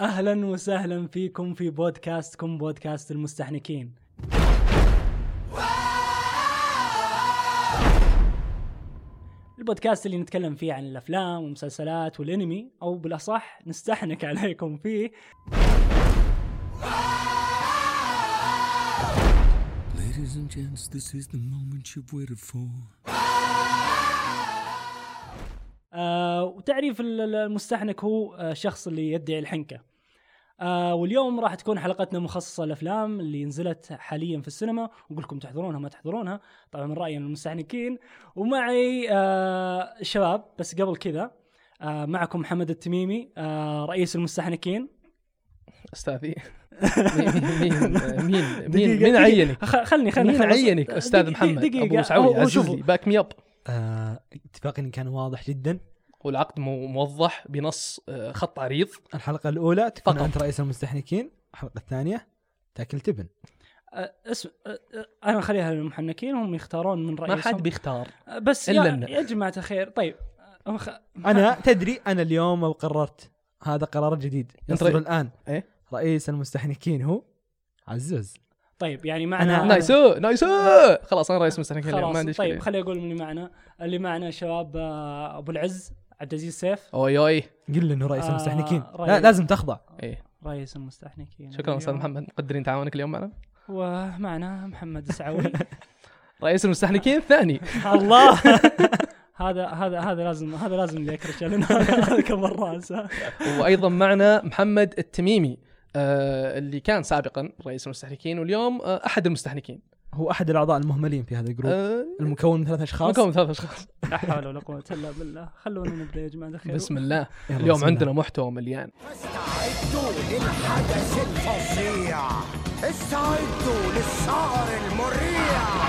أهلا وسهلا فيكم في بودكاستكم بودكاست المستحنكين. البودكاست اللي نتكلم فيه عن الأفلام والمسلسلات والأنمي أو بالأصح نستحنك عليكم فيه. Ladies and gents, this is the moment you've waited for. آه وتعريف ال- ال- المستحنك هو آه الشخص اللي يدعي الحنكة. آه واليوم راح تكون حلقتنا مخصصة للافلام اللي نزلت حاليا في السينما. ونقول لكم تحضرونها ما تحضرونها. طبعا من رأيي المستحنكين ومعي آه الشباب بس قبل كذا آه معكم محمد التميمي آه رئيس المستحنكين أستاذي. مين مين مين مين. عينك؟ خلني خلني مين. عينك أستاذ محمد؟ دقيقة. أبو. لي back me up. آه، اتفاقي كان واضح جدا. والعقد مو- موضح بنص آه، خط عريض. الحلقة الأولى تكون فقط. أنت رئيس المستحنكين الحلقة الثانية تاكل تبن. آه اسم آه أنا أخليها للمحنكين هم يختارون من ما رئيسهم. حد بيختار بس إلا يا. يا جماعة الخير طيب. آه، خ... أنا تدري أنا اليوم لو قررت هذا قرار جديد يصدر رأي- الآن إيه؟ رئيس المستحنكين هو عزوز. طيب يعني معنا أنا- نايسو نايسو! خلاص أنا رئيس مستحنكين اليوم ما خلاص عندي طيب اشكاليه خلي أقول من اللي معنا. اللي معنا شباب أبو العز. عبد العزيز سيف أوي أوي. قل له إنه رئيس آه، المستحنكين. لا لازم تخضع. إيه. رئيس المستحنكين. شكرا أستاذ. محمد. مقدرين تعاونك اليوم معنا؟ ومعنا محمد السعوي. رئيس المستحنكين الثاني. الله. هذا هذا هذا لازم هذا لازم يكرش لأن هذا كبر راسه وأيضا معنا محمد التميمي آه اللي كان سابقا رئيس المستحنكين واليوم آه أحد المستحنكين. هو أحد الأعضاء المهملين في هذا الجروب. آه. المكون من ثلاث أشخاص. مكون من ثلاث أشخاص. لا حول ولا قوة إلا بالله. خلونا نبدأ يا جماعة. الخير بسم الله. اليوم بسم الله. عندنا محتوى مليان. استعدوا للحدث الفظيع. استعدوا للسهر المريع.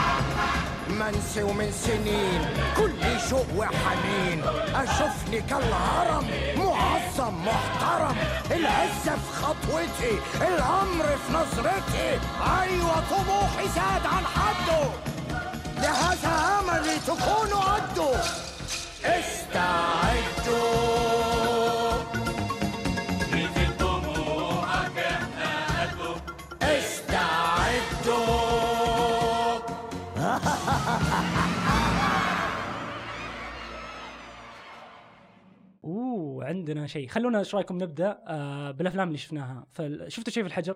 منسي ومن سنين كل شوق وحنين أشوفني كالهرم معظم محترم. العزة في خطوتي الأمر في نظرتي. أيوه طموحي زاد عن حده. لهذا أملي تكونوا قده استعدوا استعدوا. عندنا شيء. خلونا إيش رأيكم نبدأ؟ آه بالأفلام اللي شفناها. شفتوا شيء في الحجر؟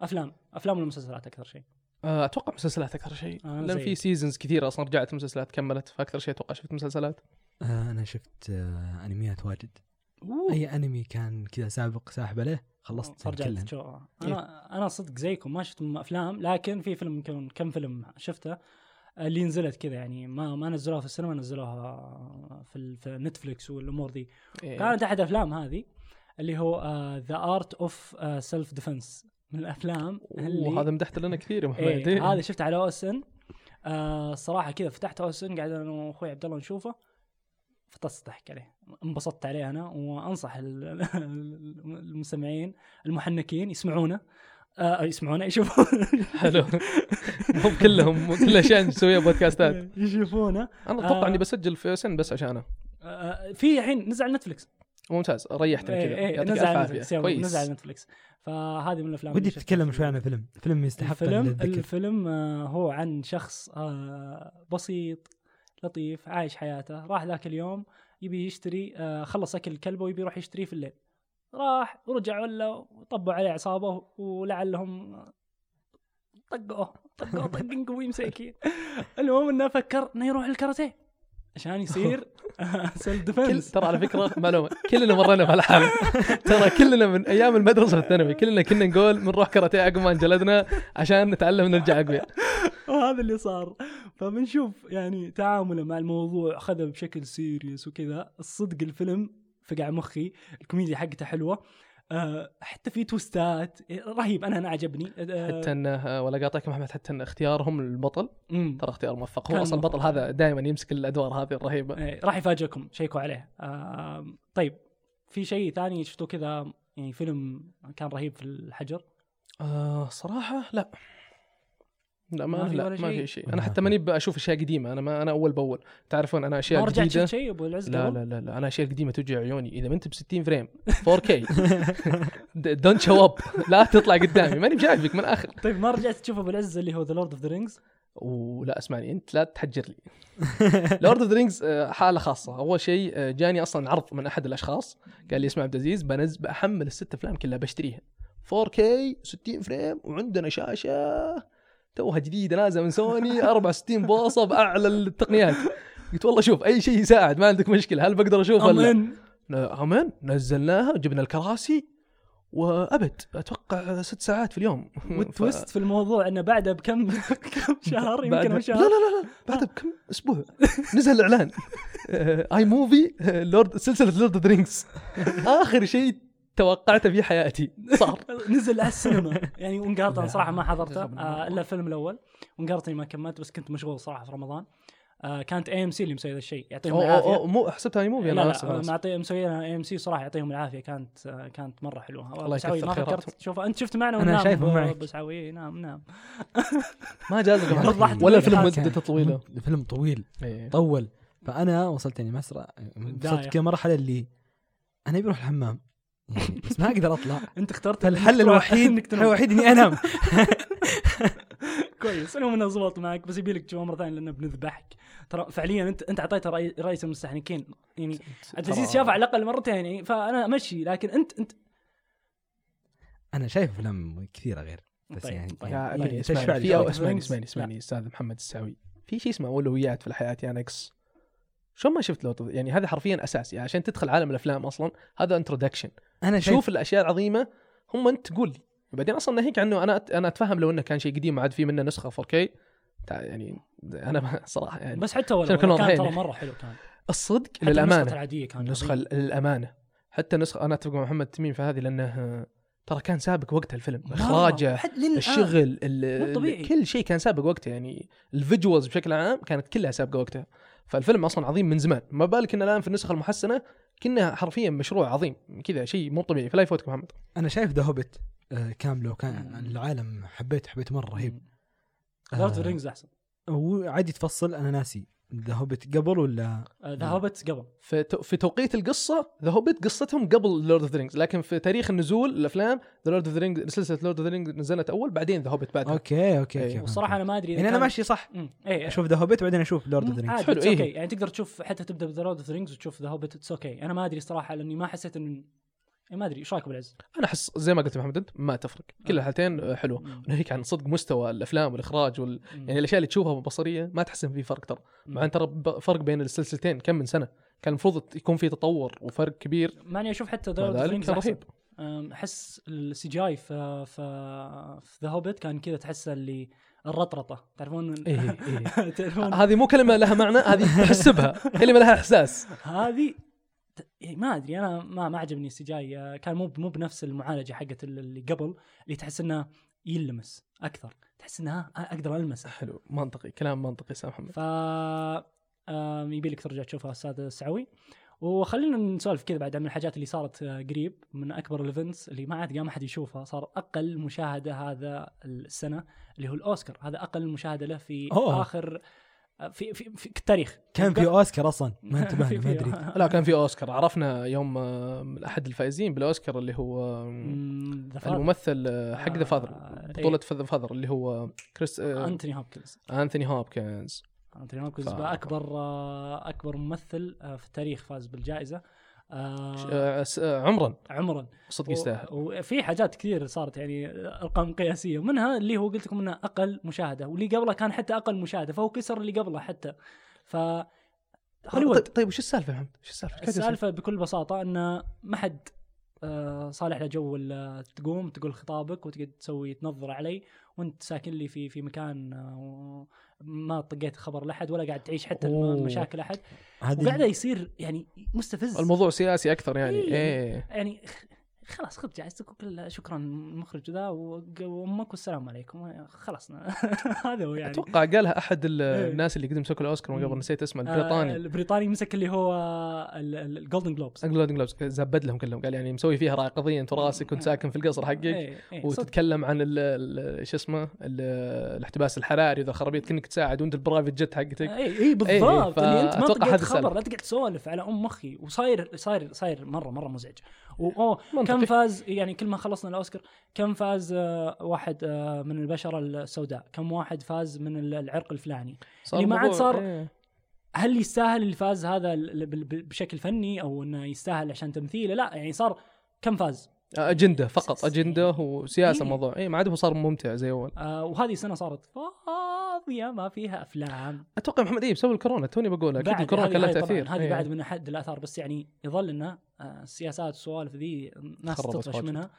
أفلام. أفلام ولا مسلسلات أكثر شيء؟ آه، أتوقع مسلسلات أكثر شيء. آه، لأن. في seasons كثيرة أصلا رجعت مسلسلات كملت فأكثر شيء أتوقع شفت مسلسلات. آه، أنا شفت آه، أنميات واجد. أوه. أي أنمي كان كذا سابق ساحب عليه خلصت فرجعت كلهن. شو؟ أنا أنا صدق زيكم ما شفت أفلام لكن في فيلم كم فيلم شفته. اللي نزلت كذا يعني ما ما نزلوها في السينما نزلوها في, في نتفلكس والأمور ذي. إيه. كانت أحد أفلام هذه اللي هو The Art of Self-Defense من الأفلام اللي وهذا مدحت لنا كثير يا محمد إيه إيه. هذا شفته على OSN. آه صراحة كذا فتحت OSN قاعد أنا وأخوي عبد الله نشوفه. فطست ضحك عليه. انبسطت عليه أنا وأنصح ال- المستمعين المحنكين يسمعونه. آه يسمعونه يشوفون حلو. مو كلهم مو كل الاشياء نسويها بودكاستات. يشوفونه أنا أتوقع آه. إني بسجل في OSN بس عشانه آه في الحين نزل على نتفلكس ممتاز. ريحتنا إيه، كذا. يعطيك نزل الف على عافيه نتفلكس كويس. نزل على نتفلكس فهذه من الأفلام ودي تتكلم شوي عن فيلم فيلم يستحق الفيلم الذكر. الفيلم آه، هو عن شخص آه، بسيط لطيف عايش حياته راح ذاك اليوم يبي يشتري آه، خلص أكل كلبه ويبي يروح يشتريه في الليل. راح ورجع ولا طبوا عليه عصابة ولعلهم طقوه طقوه طقين قوي مساكين المهم إنه فكر إنه يروح الكاراتيه عشان يصير self-defense ترى على فكرة معلومة كلنا مرينا بهالحاله ترى كلنا من أيام المدرسة الثانوي كلنا كنا نقول بنروح كاراتيه عقب ما انجلدنا عشان نتعلم نرجع أقوياء. وهذا اللي صار. فبنشوف يعني تعامله مع الموضوع أخذه بشكل serious وكذا. الصدق الفيلم فقع مخي الكوميديا حقته حلوة. أه حتى في توستات رهيب أنا أنا عجبني. أه حتى إنه ولا قاطعك محمد حتى إن اختيارهم للبطل. ترى اختيار موفق. هو أصلا البطل. هذا دائما يمسك الأدوار هذه الرهيبة. إيه، راح يفاجئكم شيكوا عليه. أه طيب في شيء ثاني شفتوه كذا يعني فيلم كان رهيب في الحجر؟ آه صراحة لا. لا ما, ما في لا ولا ما؟ في شيء. أنا حتى ماني بشوف أشياء قديمة. أنا ما أنا أول بأول. تعرفون أنا أشياء ما رجعت جديدة. شيء أبو العز لا؟ لا لا لا. أنا أشياء قديمة توجع عيوني. إذا ما أنت ب 60 فريم 4K don't show up لا تطلع قدامي. ماني بجايبك من الآخر طيب ما رجعت تشوف أبو العز اللي هو The Lord of the Rings ولا اسمعني. أنت لا تحجر لي. Lord of the Rings حالة خاصة. أول شيء آه، جاني أصلا عرض من أحد الأشخاص. قال لي اسمع عبد العزيز بنزل بحمل الست أفلام كلها بشتريها. 4K 60 frame وعندنا شاشة. توها جديدة نازلة من سوني 64 بوصه باعلى التقنيات. قلت والله شوف أي شيء يساعد ما عندك مشكلة. هل بقدر أشوف ولا لا؟ امن آمين. نزلناها جبنا الكراسي وأبد. أتوقع ست ساعات في اليوم. وال twist في الموضوع إنه بعده بكم كم شهر؟ بعد يمكن لا شهر. لا لا لا بعد بكم أسبوع. نزل الإعلان. اي موفي لورد سلسلة Lord of Rings آخر شيء توقعته في حياتي. صار. نزل على السينما. يعني ونقارطن صراحة ما حضرته. آه إلا الفيلم الأول. ونقارطني ما كملت بس كنت مشغول صراحة في رمضان. آه كانت AMC اللي مسوي ذا الشيء يعطيهم العافية. أوه مو حسبتها اي موفي أنا آسف، أنا لا آسف. معطي مسويها AMC صراحة يعطيهم العافية. كانت آه كانت مرة حلوة. الله يكثر ما خيراتهم. فكرت. تشوفها أنت شفت معنا أنا ونام. شايفه معك. بسعوي. نام نام. ما جاز ولا الفيلم. مدته طويله الفيلم طويل. إيه. طول. فأنا وصلت يعني مسرع. وصلت كذا مرحلة اللي أنا ابي أروح الحمام. بس ما أقدر أطلع. أنت اخترت تروح- الوحيد إنك الحل تنام. الوحيد إني أنام. كويس. المهم انه زبط معك بس يبي لك تشوفها مرة ثانية لأنه بنذبحك. ترى فعليا انت أنت اعطيته رئي- رئيس المستحنكين. يعني عبد العزيز شافه على الأقل مرتين يعني فأنا امشي لكن انت انت أنا شايف أفلام كثيرة غير بس طيب، يعني طيب. يا يعني تشفع إسمعني؟ إسمعني إسمعني إستاذ محمد السعوي. في شيء اسمه أولويات في الحياة يا نكس؟ شلون ما شفت لو يعني هذا حرفيا أساس يعني عشان تدخل عالم الأفلام أصلا هذا introduction أنا شوف شوف الأشياء العظيمة هم أنت تقول لي بعدين أصلا ناهيك عنه أنا أنا أتفهم لو إنه كان شيء قديم وعاد في منه نسخة 4K تع- يعني أنا صراحة يعني بس حتى ولو كان. ترى مرة حلو كان الصدق للأمانة العادية كان النسخة. للامانه حتى نسخه أنا أتفق مع محمد تميم في هذه لأنه آه، ترى كان سابق وقتها الفيلم. إخراجه للآن. الشغل ال-. كل شيء كان سابق وقته يعني الفيجوالز بشكل عام كانت كلها سابقة وقتها فالفيلم أصلا عظيم من زمان. ما بالك إن الآن في النسخة المحسنة كنا حرفيا مشروع عظيم. كذا شيء مو طبيعي. فلا يفوتك محمد. أنا شايف The Hobbit كامله وكان العالم حبيت حبيت مرة رهيب. Lord of آه، Rings أحسن. وعادي تفصل أنا ناسي. The Hobbit قبل ولا؟ The Hobbit قبل. في تو- في توقيت القصة The Hobbit قصتهم قبل Lord of the Rings لكن في تاريخ النزول الأفلام The Lord of the Rings سلسلة Lord of the Rings نزلت أول بعدين The Hobbit بعدها. okay okay إيه. okay. والصراحه أنا ما أدري يعني أنا كان- ماشي صح. مم. اي أشوف The Hobbit بعدين أشوف Lord of the Rings حلو، إيه. okay يعني تقدر تشوف حتى تبدأ ب The Lord of Rings وتشوف The Hobbit it's okay أنا ما أدري صراحة لأني ما حسيت إنه إيه ما أدري إيش رأيك ابو العز؟ أنا أحس زي ما قلت محمد أنت ما تفرق. كل الحالتين آه، حلوة. مم. ناهيك عن صدق مستوى الأفلام والإخراج وال... مم. يعني الأشياء اللي تشوفها بصرية ما تحس ان في فرق ترى. مع إن ترى فرق بين السلسلتين كم من سنة. كان المفروض يكون في تطور وفرق كبير. مع اني أشوف حتى ذا ذلك رهيب. أحس ال CGI في في The Hobbit كان كذا تحسه اللي الرطرطة. تعرفون إيه، إيه. تعرفون؟ هذه مو كلمة لها معنى هذه تحس بها كلمة لها إحساس. هذه يعني ما أدري أنا ما ما عجبني ال CG كان مو مو بنفس المعالجة حقت اللي قبل اللي تحس إنه يلمس أكثر تحس إنها أقدر المسه حلو منطقي كلام منطقي سام محمد. ف يبي لك ترجع تشوفها أستاذ السعوي وخلينا نسولف كذا بعد عن الحاجات اللي صارت آه، قريب من أكبر ال events اللي ما عاد قام احد يشوفها صار أقل مشاهدة هذا السنة اللي هو الأوسكار. هذا أقل مشاهدة له في أوه. آخر آه، في في, في التاريخ. كان في أوسكار أصلا. ما انتبهنا ما أدري. لا كان في أوسكار. عرفنا يوم آه، من أحد الفائزين بالأوسكار اللي هو. الممثل آه، حق The Father آه، بطولة The Father اللي هو كريس أنتوني هوبكنز. انثوني هوبكنز. أنتوني هوبكنز اكبر أكبر ممثل في التاريخ فاز بالجائزة. آه، عمرا. عمرا. صدق يستاهل. وفي حاجات كثير صارت يعني أرقام قياسية. منها اللي هو قلت لكم إنه أقل مشاهدة واللي قبله كان حتى أقل مشاهدة فهو كسر اللي قبله حتى. ف هوليوود. طيب, طيب وش السالفة يا محمد؟ وش السالفة؟ السالفة بكل بساطة إنه ما حد صالح له جو تقوم تقول خطابك وتقعد تسوي تنظر علي وانت ساكن لي في في مكان آه، ما طقيت خبر لأحد ولا قاعد تعيش حتى أوه. مشاكل أحد وقاعد يصير يعني مستفز الموضوع سياسي أكثر يعني إيه. إيه يعني خ- خلاص خذ جائزتك وقل شكرا المخرج ذا وامك والسلام عليكم. خلصنا هذا هو يعني. أتوقع قالها أحد إيه. الناس اللي قد مسكوا الأوسكار من قبل. نسيت اسمه آه، البريطاني. البريطاني مسك اللي هو ال Golden Globes Golden Globes زبد لهم كلهم. قال يعني مسوي فيها راعي قضيه انت راسك كنت ساكن في القصر حقك. إيه،. وتتكلم عن شو اسمه ال- الاحتباس الحراري وذا الخرابيط كنك تساعد وانت ال private jet حقتك. اي اي بالضبط. إيه، اللي أنت ما تقعد خبر. لا تقعد تسولف على أم مخي وصاير صاير صاير مره مرة مزعج. واوه منطقي. كم فاز يعني كل ما خلصنا الأوسكار كم فاز آه، واحد آه، من البشرة السوداء؟ كم واحد فاز من ال- العرق الفلاني؟ اللي ما عاد صار- إيه. هل يستاهل اللي فاز هذا بشكل فني أو إنه يستاهل عشان تمثيله؟ لا يعني صار كم فاز؟ أجندة فقط أجندة وسياسة إيه. الموضوع اي ما عاد هو صار ممتع زي أول. آه وهذه السنة صارت فاضية ما فيها أفلام. أتوقع محمد إيه بسبب الكورونا توني بقول أكيد الكورونا كان له هذه طبعاً، تأثير. هذه إيه. بعد من أحد الآثار بس يعني يظل إنه آه، السياسات والسوالف ذي ناس تطفش. منها.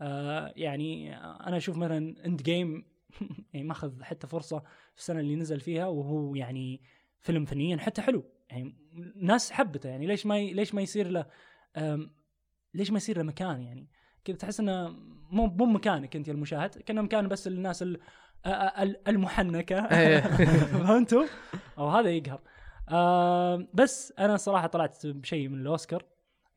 آه، يعني أنا أشوف مثلا إند جيم يعني ماخذ حتى فرصة في السنة اللي نزل فيها وهو يعني فيلم فنيا حتى حلو. يعني ناس حبته يعني ليش ما ي- ليش ما يصير له ليش ما يصير له مكان يعني؟ كذا تحس إنه مو مو مكانك أنت يا المشاهد كأنه مكان بس للناس ال- ال- المحنكة. إيه. فهمتوا؟ أو هذا يقهر. آه بس أنا صراحة طلعت بشيء من الأوسكار.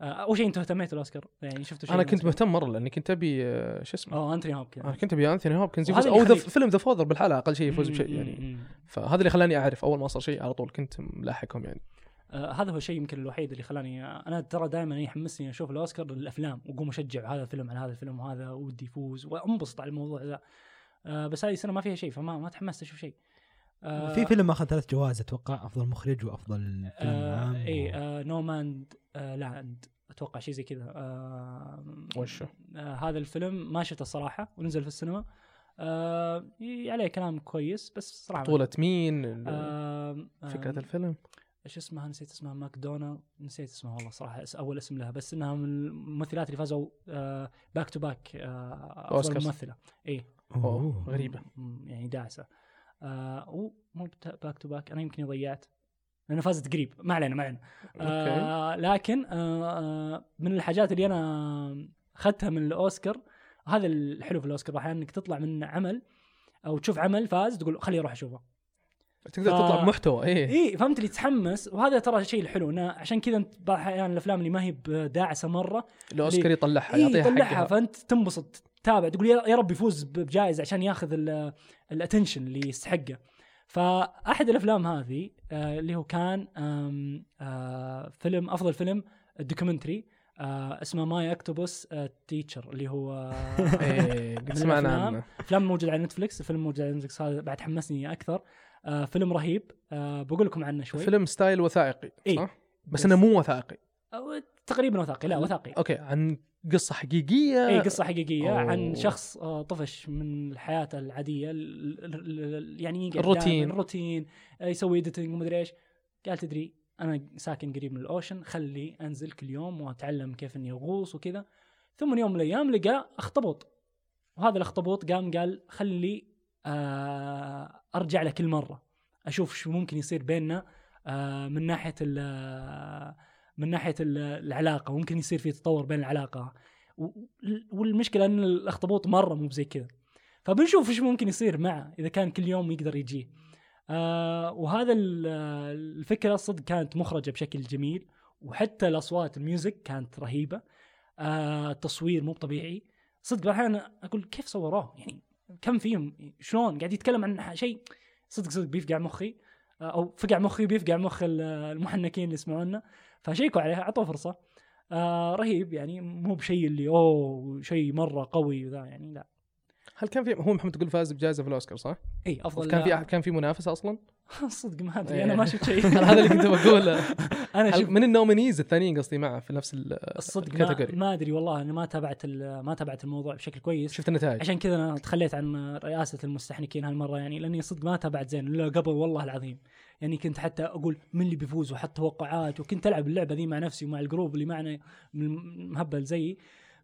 آه أول شيء أنتم اهتميتوا الاوسكار يعني شفتوا شيء أنا كنت؟ مهتم مرة لأني كنت أبي آه، شو اسمه؟ أوه أنتوني هوبكنز. أنا كنت أبي انثوني هوبكنز. يفوز أو يخليك- فيلم The Father بالحلقة أقل شيء يفوز بشيء يعني. فهذا اللي خلاني أعرف أول ما صار شيء على طول كنت ملاحقهم يعني. آه هذا هو الشيء يمكن الوحيد اللي خلاني أنا ترى دائما يحمسني أشوف الأوسكار للأفلام وأقوم أشجع هذا الفيلم على هذا الفيلم وهذا ودي يفوز وأنبسط على الموضوع ذا. آه بس هذه السنة ما فيها شيء فما ما تحمست أشوف شيء. آه في فيلم أخذ ثلاث جوائز أتوقع أفضل مخرج وأفضل فيلم آه عام اي آه Nomad آه land أتوقع شيء زي كذا. آه وشو؟ آه هذا الفيلم ما شفته الصراحه ونزل في السينما. آه عليه كلام كويس بس صراحة بطولة مين؟ آه آه فكرة الفيلم؟ إيش اسمها؟ نسيت اسمها. ماكدونا. نسيت اسمها والله صراحة. أس- أول اسم لها. بس إنها من الممثلات اللي فازوا back to back أفضل أوسكارز. ممثلة. اي أوه، غريبة. يعني داعسة. آه مو back to back أنا يمكن ضيعت. لأنه فازت قريب. ما علينا ما علينا. آه لكن آه آه من الحاجات اللي أنا أخذتها من الأوسكار هذا الحلو في الأوسكار. أحيانا إنك تطلع من عمل أو تشوف عمل فاز تقول خليني أروح اشوفه تقدر ف- تطلع بمحتوى إيه. اي فهمت اللي تحمس. وهذا ترى الشيء الحلو انه عشان كذا أنت بعض الأحيان الأفلام اللي ما هي بداعسة مرة الاوسكار يطلعها اي يعطيها يطلعها حقها. فأنت تنبسط تتابع تقول يا رب يفوز بجائزة عشان ياخذ ال attention اللي يستحقه. فأحد الأفلام هذه آه اللي هو كان آه فيلم أفضل فيلم documentary آه اسمه My Octopus Teacher اللي هو من سمعنا. عنه. فيلم موجود على نتفلكس الفيلم موجود على نتفلكس هذا بعد حمسني أكثر. آه فيلم رهيب. آه بقول لكم عنه شوي. فيلم style وثائقي إيه. صح؟ بس بس- إنه مو وثائقي. أو تقريبا وثائقي. لا وثائقي. okay عن قصة حقيقية. اي قصة حقيقية أوه. عن شخص آه، طفش من حياته العادية ال- ال- ال- يعني الروتين. الروتين. آه، يسوي editing ومدري إيش. قال تدري أنا ساكن قريب من ال ocean خلي أنزل كل يوم وأتعلم كيف إني أغوص وكذا. ثم من يوم من الأيام لقى اخطبوط وهذا الاخطبوط قام قال خلي آه أرجع له كل مرة. أشوف شو ممكن يصير بيننا آه من ناحية ال- من ناحية ال- العلاقة. ممكن يصير في تطور بين العلاقة. والمشكلة إن الأخطبوط مرة مو بزي كذا. فبنشوف إيش ممكن يصير معه إذا كان كل يوم يقدر يجيه آه وهذا ال- الفكرة صدق كانت مخرجة بشكل جميل. وحتى الأصوات الميوزك كانت رهيبة. آه التصوير مو طبيعي صدق أحيانا أقول كيف صوروه؟ يعني كم فيهم شلون قاعد يتكلم عن شيء؟ صدق صدق بيفقع مخي. آه، أو فقع مخي بيفقع مخ ال- المحنكين اللي يسمعونا. فشيكوا عليه أعطوه فرصة. آه رهيب يعني مو بشيء اللي أوه شيء مرة قوي وذا يعني لا. هل كان في هو محمد تقول فاز بجائزة في الأوسكار صح؟ إي أفضل كان في كان في منافسة أصلا؟ صدق ما أدري إيه. أنا ما شفت شيء. هذا اللي كنت بقوله. أنا شفت. من ال nominees الثانيين قصدي معه في نفس ال- الصدق ما, ال category ما أدري والله أنا ما تابعت ما تابعت الموضوع بشكل كويس. شفت النتائج. عشان كذا أنا تخليت عن رئاسة المستحنكين هالمرة يعني لأني صدق ما تابعت زين إلا قبل والله العظيم. يعني كنت حتى أقول من اللي بيفوز وحط توقعات وكنت ألعب اللعبة ذي مع نفسي ومع ال group اللي معنا مهبل زيي.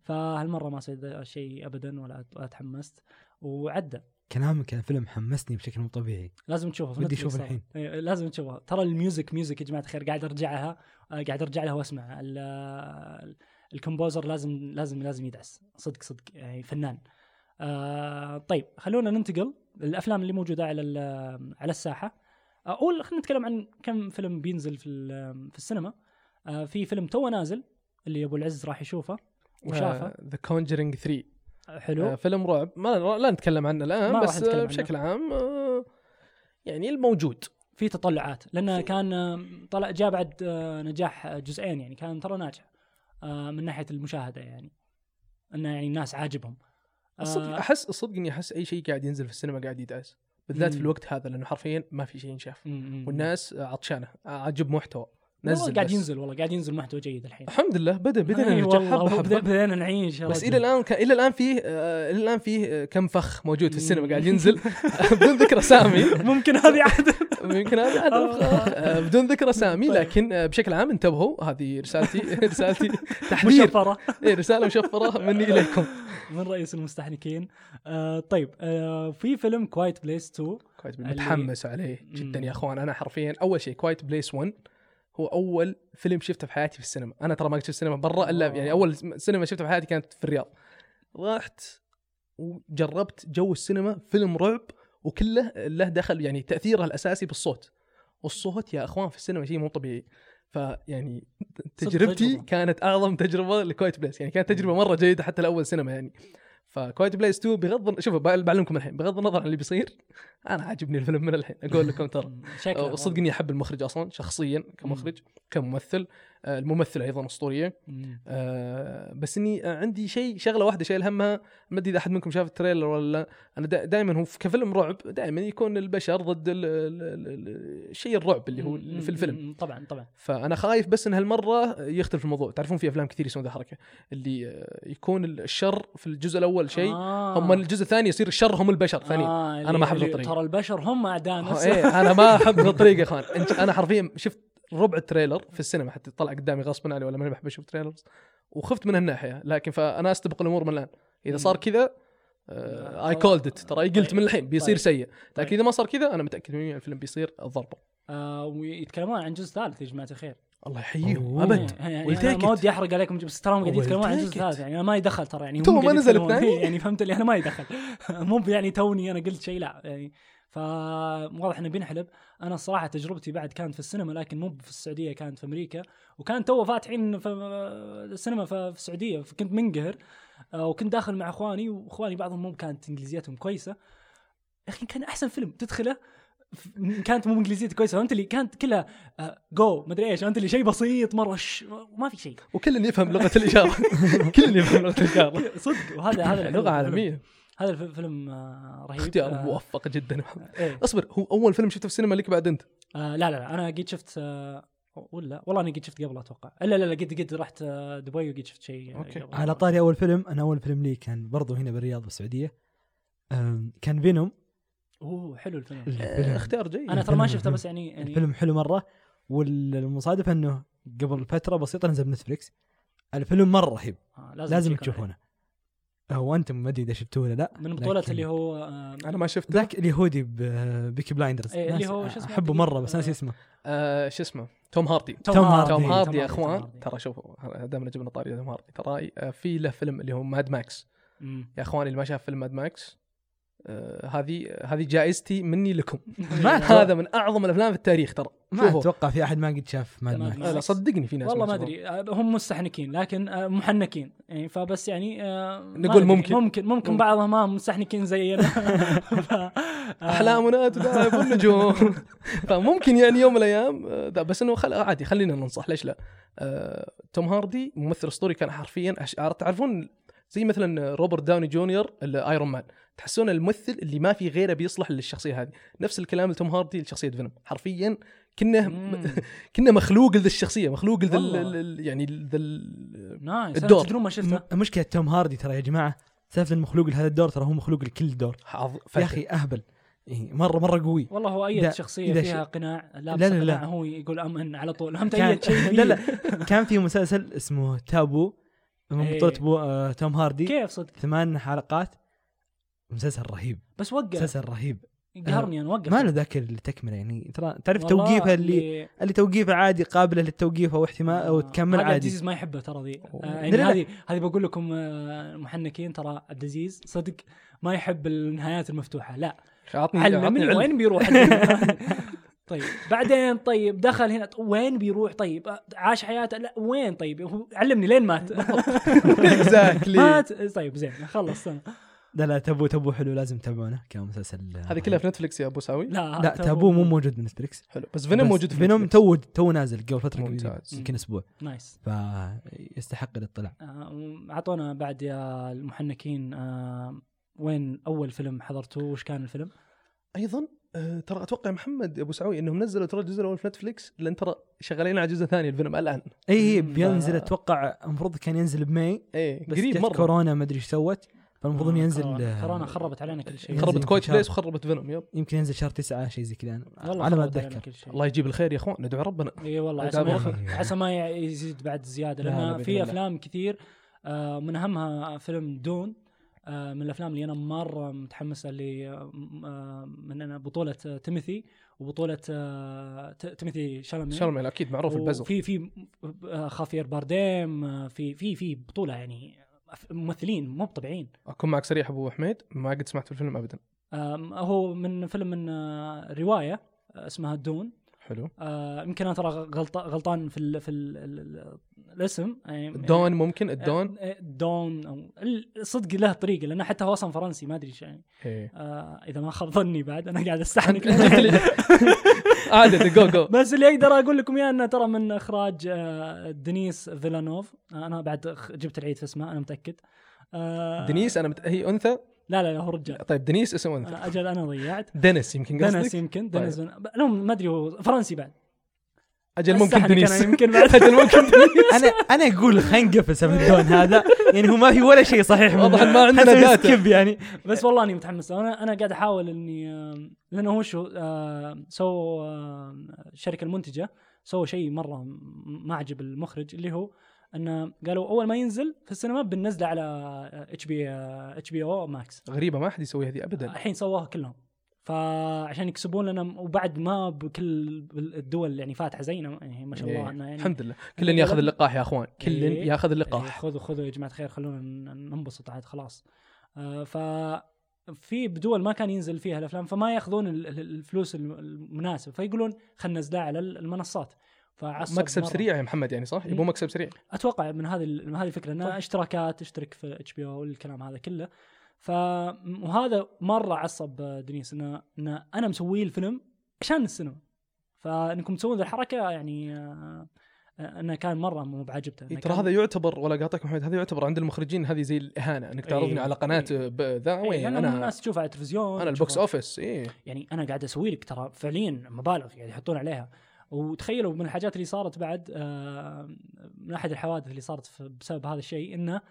فهالمرة ما سويت الشيء ابدا ولا تحمست وعدى. كلامك عن الفيلم حمسني بشكل مو طبيعي. لازم تشوفه أشوفه ترى. الحين. إيه، لازم تشوفه. ترى ال music music يا جماعة الخير قاعد أرجعها آه، قاعد أرجع لها واسمع ال- ال composer لازم لازم لازم يدعس. صدق صدق يعني فنان. آه طيب خلونا ننتقل للأفلام اللي موجودة على على الساحة. آه، أول خلينا نتكلم عن كم فيلم بينزل في في السينما. آه في فيلم تو نازل اللي أبو العز راح يشوفه. وشافه The Conjuring 3 حلو. آه فيلم رعب. ما لا نتكلم عنه الآن بس نتكلم آه عنه. بشكل عام آه يعني الموجود. في تطلعات. لأنه كان آه، طلع جاء بعد آه، نجاح جزئين يعني. كان ترى ناجح من ناحية المشاهدة يعني. إنه يعني الناس عاجبهم. الصدق أحس الصدق إني أحس أي شيء قاعد ينزل في السينما قاعد يدعس. بالذات في. الوقت هذا لأنه حرفيا ما في شيء ينشاف. والناس عطشانة عجب محتوى. نزل قاعد. ينزل والله قاعد ينزل محتوى جيد الحين. الحمد لله بدا بدينا إي نرجع والله حبه بد- حبه بدينا نعيش بس. إلى الآن كان إلى الآن فيه آه، إلى الآن فيه آه، كم فخ موجود في السينما قاعد ينزل. بدون ذكر أسامي. ممكن هذه عاد يمكن هذا عاد آه. بدون ذكر أسامي طيب. لكن بشكل عام انتبهوا هذه رسالتي رسالتي تحذير. مشفره إيه، رسالة مشفرة مني إليكم. من رئيس المستحنكين آه طيب آه في فيلم Quiet Place 2 كويس اللي- متحمس عليه جدا. يا أخوان. أنا حرفيا أول شيء Quiet Place 1 هو أول فيلم شفته في حياتي في السينما. أنا ترى ما قد شفت السينما برا إلا. يعني أول سينما شفته في حياتي كانت في الرياض. رحت. وجربت جو السينما فيلم رعب وكله له دخل يعني تأثيره الأساسي بالصوت. والصوت يا أخوان في السينما شيء مو طبيعي. فيعني تجربتي. كانت أعظم تجربة ل Quiet Place. يعني كانت تجربة مرة جيدة حتى لأول سينما يعني. ف Quiet Place 2 بغض شوفوا بعلمكم الحين. بغض النظر عن اللي بيصير أنا عاجبني الفيلم من الحين. أقول لكم ترى. شكله صدق اني أحب المخرج أصلا شخصيا كمخرج كممثل. الممثلة أيضا اسطوريه. آه، بس إني آه، عندي شيء شغلة واحدة شايل همها ما أدري إذا أحد منكم شاف ال trailer ولا لا أنا دائما هو في- كفيلم رعب دائما يكون البشر ضد ال- ال- ال- الشيء الرعب اللي هو. في الفيلم. طبعا طبعا فأنا خايف بس إن هالمرة يختلف الموضوع تعرفون في أفلام كثير يسوون ذا الحركة اللي آه، يكون الشر في الجزء الأول شيء آه. هم الجزء الثاني يصير الشر هم البشر ثانيين آه أنا ما أحب اللي- الطريقة. ترى البشر هم أعداء نفسهم إيه أنا ما أحب الطريقة يا إخوان أنا حرفيا شفت ربع ال trailer في السينما حتى طلع قدامي غصبا عني ولا ماني بحب أشوف trailers وخفت من هالناحيه لكن فانا أستبق الأمور من الآن إذا صار كذا I called it ترى قلت من الحين بيصير طيب. سيء طيب. لكن إذا ما صار كذا أنا متأكد 100% الفيلم بيصير ضربة آه ويتكلمون عن جزء ثالث يا جماعة الخير الله يحييهم. أبد يعني ما. ودي أحرق عليكم بس تراهم قاعدين We'll يتكلمون عن الجزء it. الثالث يعني أنا ما يدخل ترى يعني تو ما قاعدين نزل. الثاني. يعني فهمت اللي أنا ما يدخل مو يعني توني أنا قلت شيء لا يعني فواضح إنه بينحلب. أنا الصراحه تجربتي بعد كانت في السينما لكن مو في السعودية كانت في أمريكا. وكان تو فاتحين في السينما في السعودية فكنت منقهر. آه، وكنت داخل مع إخواني وإخواني بعضهم مو كانت إنجليزيتهم كويسة. يا أخي كان أحسن فيلم تدخله كانت مو إنجليزيتي كويسة. فهمت اللي كانت كلها جو مدري إيش. فهمت اللي شيء بسيط مرة ش... ما في شيء. وكل يفهم لغة الاشاره كل يفهم لغة الاشاره صدق وهذا هذا لغة. عالمية. هذا الف- فيلم آه، رهيب. اختيار آه، موفق جدا. إيه. اصبر هو أول فيلم شفته في السينما لك بعد أنت؟ آه لا لا لا أنا قد شفت آه ولا والله أنا قد شفت قبل أتوقع. لا لا لا قد قد رحت آه، دبي وقد شفت شيء آه، okay. قبل. على طاري أول فيلم أنا أول فيلم لي كان برضو هنا بالرياض بالسعودية. كان Venom. أوه حلو الفيلم. الفيلم اختيار جيد. أنا ترى ما الفيلم- شفته بس يعني يعني الفيلم حلو مرة. والمصادف إنه قبل فترة بسيطة نزل بنتفليكس. الفيلم مرة رهيب. آه لازم check تشوفونه. هو أنتم ما أدري إذا شفتوه ولا لا من بطولة لكن اللي هو آه أنا ما شفت ذاك اليهودي Peaky Blinders إيه، اللي هو شو اسمه أحبه؟ مرة بس ناسي آه، اسمه آه شو اسمه توم هاردي توم هاردي. توم هاردي توم يا أخوان. ترى شوفوا دائما جبنا طاري توم هاردي ترى آه، في له فيلم اللي هو Mad Max. يا أخواني اللي ما شاف فيلم Mad Max هذه هذه جائزتي مني لكم. ما هذا من أعظم الأفلام في التاريخ ترى. ما أتوقع في أحد ما قد شاف Mad Max. آه، لا صدقني في ناس والله ما. أدري. آه، هم مستحنكين لكن آه، محنكين. يعني فبس يعني آه، نقول. ممكن. ممكن ممكن. بعضهم ما مستحنكين زينا. آه، أحلامنا تذهب النجوم. فممكن يعني يوم من الأيام آه، ده بس إنه خل... عادي خلينا ننصح. ليش لا؟ آه، توم هاردي ممثل أسطوري كان حرفيا أش... تعرفون زي مثلا روبرت داوني جونيور ال Iron Man تحسون الممثل اللي ما في غيره بيصلح للشخصية هذه. نفس الكلام لتوم هاردي لشخصية Venom حرفيا كنا. كنا مخلوق لذا الشخصيه مخلوق لذا يعني ذا nice الدور. تدرون ما شفته؟ م- مشكلة توم هاردي ترى يا جماعة سالفة المخلوق لهذا الدور ترى هو مخلوق لكل دور يا. أخي أهبل. إيه، مرة مرة قوي. والله هو اي شخصية فيها ش- قناع لابس لا، لا، لا. قناع هو يقول امن على طول. فهمت كان اي شيء. لا لا. كان في مسلسل اسمه تابو. من إيه. بطولة بو آه توم هاردي. كيف صدق؟ ثمان حلقات. مسلسل رهيب. بس وقف مسلسل رهيب. قهرني أنا وقف ما له ذاك التكمله يعني. ترى تعرف توقيفها اللي اللي توقيفه عادي قابلة للتوقيف أو احتمال أو تكمل هذا عبد عادي. العزيز ما يحبه ترى ذي. آه، يعني. هذه هذه بقول لكم آه، محنكين ترى عبد العزيز صدق ما يحب النهايات المفتوحة. لا. عطني عطني علم. وين بيروح. طيب بعدين طيب دخل هنا وين بيروح؟ طيب عاش حياته؟ لا وين طيب؟ هو علمني لين مات. exactly مات. طيب زين خلص. أنا. لا لا Taboo Taboo حلو لازم تتابعونه كمسلسل. هذه كلها في نتفلكس يا أبو ساوي؟ لا لا تابو مو موجود بنتفلكس حلو بس Venom موجود في Venom. تو تو نازل قبل فترة. يمكن أسبوع. nice. فيستحق الاطلاع. آه، أعطونا بعد يا المحنكين آه، وين أول فيلم حضرتوه؟ وش كان الفيلم؟ أيضا آه، ترى أتوقع محمد أبو سعوي إنهم نزلوا ترى الجزء الأول في نتفلكس لأن ترى شغالين على جزء ثاني الفيلم الآن اي اي مم. بينزل أتوقع المفروض كان ينزل ب May بس قريب مرة كورونا ما أدري إيش سوت فالمفروض انه آه، ينزل كورونا. آه، كورونا خربت علينا كل شيء خربت Quiet. Place وخربت Venom yep يمكن ينزل شهر تسعة شيء زي كذا والله على ما أتذكر الله يجيب الخير يا أخوان ندعو ربنا اي والله عسى. ما يزيد بعد زيادة لا، لا، لأن في. أفلام كثير آه، من أهمها فيلم دون من الأفلام اللي أنا مرة متحمس اللي آه، آه، من أنا بطولة آه، تيموثي وبطولة آه، ت- تيموثي شالامي. شرمل أكيد معروف البزر في في آه، خافير بارديم آه، في في في بطولة يعني ممثلين مو طبيعيين أكون معك صريح أبو حميد ما قد سمعت في الفيلم ابدا. هو من فيلم من آه، رواية آه، اسمها Dune. حلو. آه، يمكن أنا ترى غلط غلطان في ال في ال ال الاسم. يعني ال Dune ممكن؟ ال Dune؟ آه، Dune أو الصدق له طريقة لأنه حتى هو أصلا فرنسي ما أدري إيش يعني. إيه. آه إذا ما خاب ظني بعد أنا قاعد استحنك عادي جو جو بس اللي أقدر أقول لكم إياه إنه ترى من إخراج آه، دنيس فيلانوف. آه، أنا بعد جبت العيد في اسمه أنا متأكد. آه، دنيس أنا مت... هي أنثى؟ لا لا لا هو رجال. طيب دنيس اسم انثى آه، أجل أنا ضيعت. دنس يمكن دنس قصدك يمكن طيب. دنس فن- لهم ما أدري هو فرنسي بعد. أجل ممكن دنيس. أنا يمكن بعد. أجل ممكن دنيس. أنا أنا أقول خلينا نقفل سبب ال Dune هذا يعني هو ما في ولا شيء صحيح. واضح ما عندنا data. يعني. بس والله أني متحمس. أنا أنا قاعد أحاول إني لأنه هو شو سو آم، الشركة المنتجة سووا شيء مرة ما عجب المخرج اللي هو إنه قالوا أول ما ينزل في السينما بننزله على إتش بي إتش بي أو ماكس غريبة ما حد يسويها ذي ابدا. الحين سووها كلهم. فعشان يكسبون لنا وبعد ما بكل الدول يعني فاتحة زينا يعني ما شاء الله إيه. يعني الحمد لله. كل ياخذ اللقاح يا أخوان. كل إيه. ياخذ إيه، اللقاح خذوا خذوا يا جماعة الخير خلونا ننبسط عاد خلاص. آه ف في بدول ما كان ينزل فيها الأفلام فما ياخذون ال- ال- الفلوس الم- المناسب فيقولون خلينا ننزلها على ال- المنصات. فعصب مكسب مرة. سريع يا محمد يعني صح؟ يبون مكسب سريع أتوقع من هذه من هذه الفكرة انها طيب. اشتراكات اشترك في HBO والكلام هذا كله ف وهذا مرة عصب دنيس انه إنه أنا مسوي الفيلم عشان السينما فإنكم تسوون ذا الحركة يعني آه، آه، إنه كان مرة مو بعجبته إيه، ترى هذا يعتبر ولا قاطعك محمد هذا يعتبر عند المخرجين هذه زي الإهانة إنك تعرضني إيه. على قناة إيه. ب- ذا إيه، وين لأن أنا الناس تشوفها على التلفزيون أنا ال box office إيه يعني أنا قاعد أسوي لك ترى فعليا مبالغ قاعد يحطون عليها وتخيلوا من الحاجات اللي صارت بعد آه، من أحد الحوادث اللي صارت بسبب هذا الشيء إنه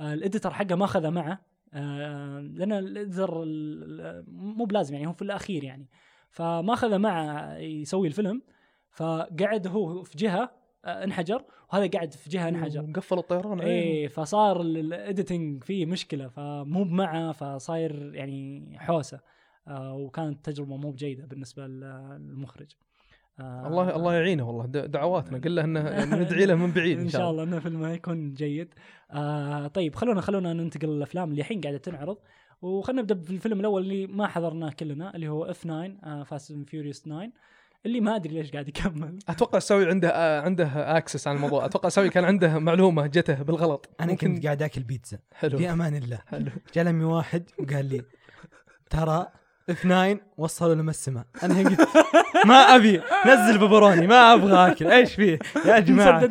آه، ال editor حقه ما أخذه معه آه، لأن ال editor ال- مو بلازم يعني هو في الأخير يعني. فما أخذه معه يسوي الفيلم فقعد هو في جهة انحجر وهذا قاعد في جهة انحجر. قفل الطيران عليه إيه فصار ال editing فيه مشكلة فمو معه فصاير يعني حوسة وكانت تجربة مو بجيدة بالنسبة لل- للمخرج. آه. الله الله يعينه والله. د- دعواتنا قل له انه ندعي له من بعيد إن شاء الله. إنه فيلم يكون جيد. آه طيب خلونا خلونا ننتقل للأفلام اللي الحين قاعدة تنعرض. وخلنا نبدأ بالفيلم الأول اللي ما حضرناه كلنا اللي هو F9 Fast and Furious 9 اللي ما أدري ليش قاعد يكمل. أتوقع سوي عنده آه عنده access على الموضوع. أتوقع سوي كان عنده معلومة جته بالغلط. أنا ممكن- كنت قاعد آكل بيتزا. حلو. في أمان الله. حلو. جاء لمي واحد وقال لي ترى اف 9 وصلوا لما السماء أنا قلت ما أبي. نزل ببروني ما أبغى أكل. إيش فيه؟ يا جماعة.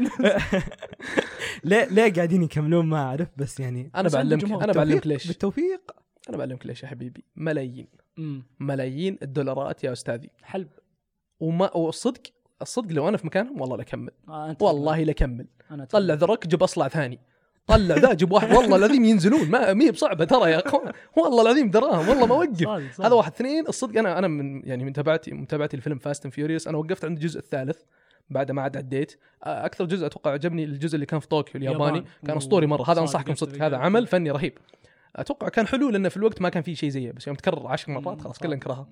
ليه ليه قاعدين يكملون؟ ما أعرف بس يعني أنا بعلمك. أنا بعلمك بالتوفيق- ليش. بالتوفيق؟ أنا بعلمك ليش يا حبيبي. ملايين. أمم، ملايين الدولارات يا أستاذي. حلب. وما والصدق الصدق لو أنا في مكانهم والله لكمل آه والله لكمل أنا طلع ذرك جيب أصلع ثاني. طلع ذا جيب واحد. والله العظيم ينزلون. ما مي بصعبة ترى يا أخوان. والله العظيم دراهم. والله ما أوقف. هذا واحد. اثنين الصدق أنا أنا من يعني من متابعتي متابعتي لفيلم Fast and Furious أنا وقفت عند الجزء الثالث. بعد ما عاد عديت أكثر جزء أتوقع عجبني الجزء اللي كان في طوكيو الياباني. يابان. كان أسطوري مرة. هذا أنصحكم صدق. هذا عمل فني رهيب. أتوقع كان حلو لأنه في الوقت ما كان في شيء زيه بس يوم تكرر عشر مرات خلاص كلنا نكرهها.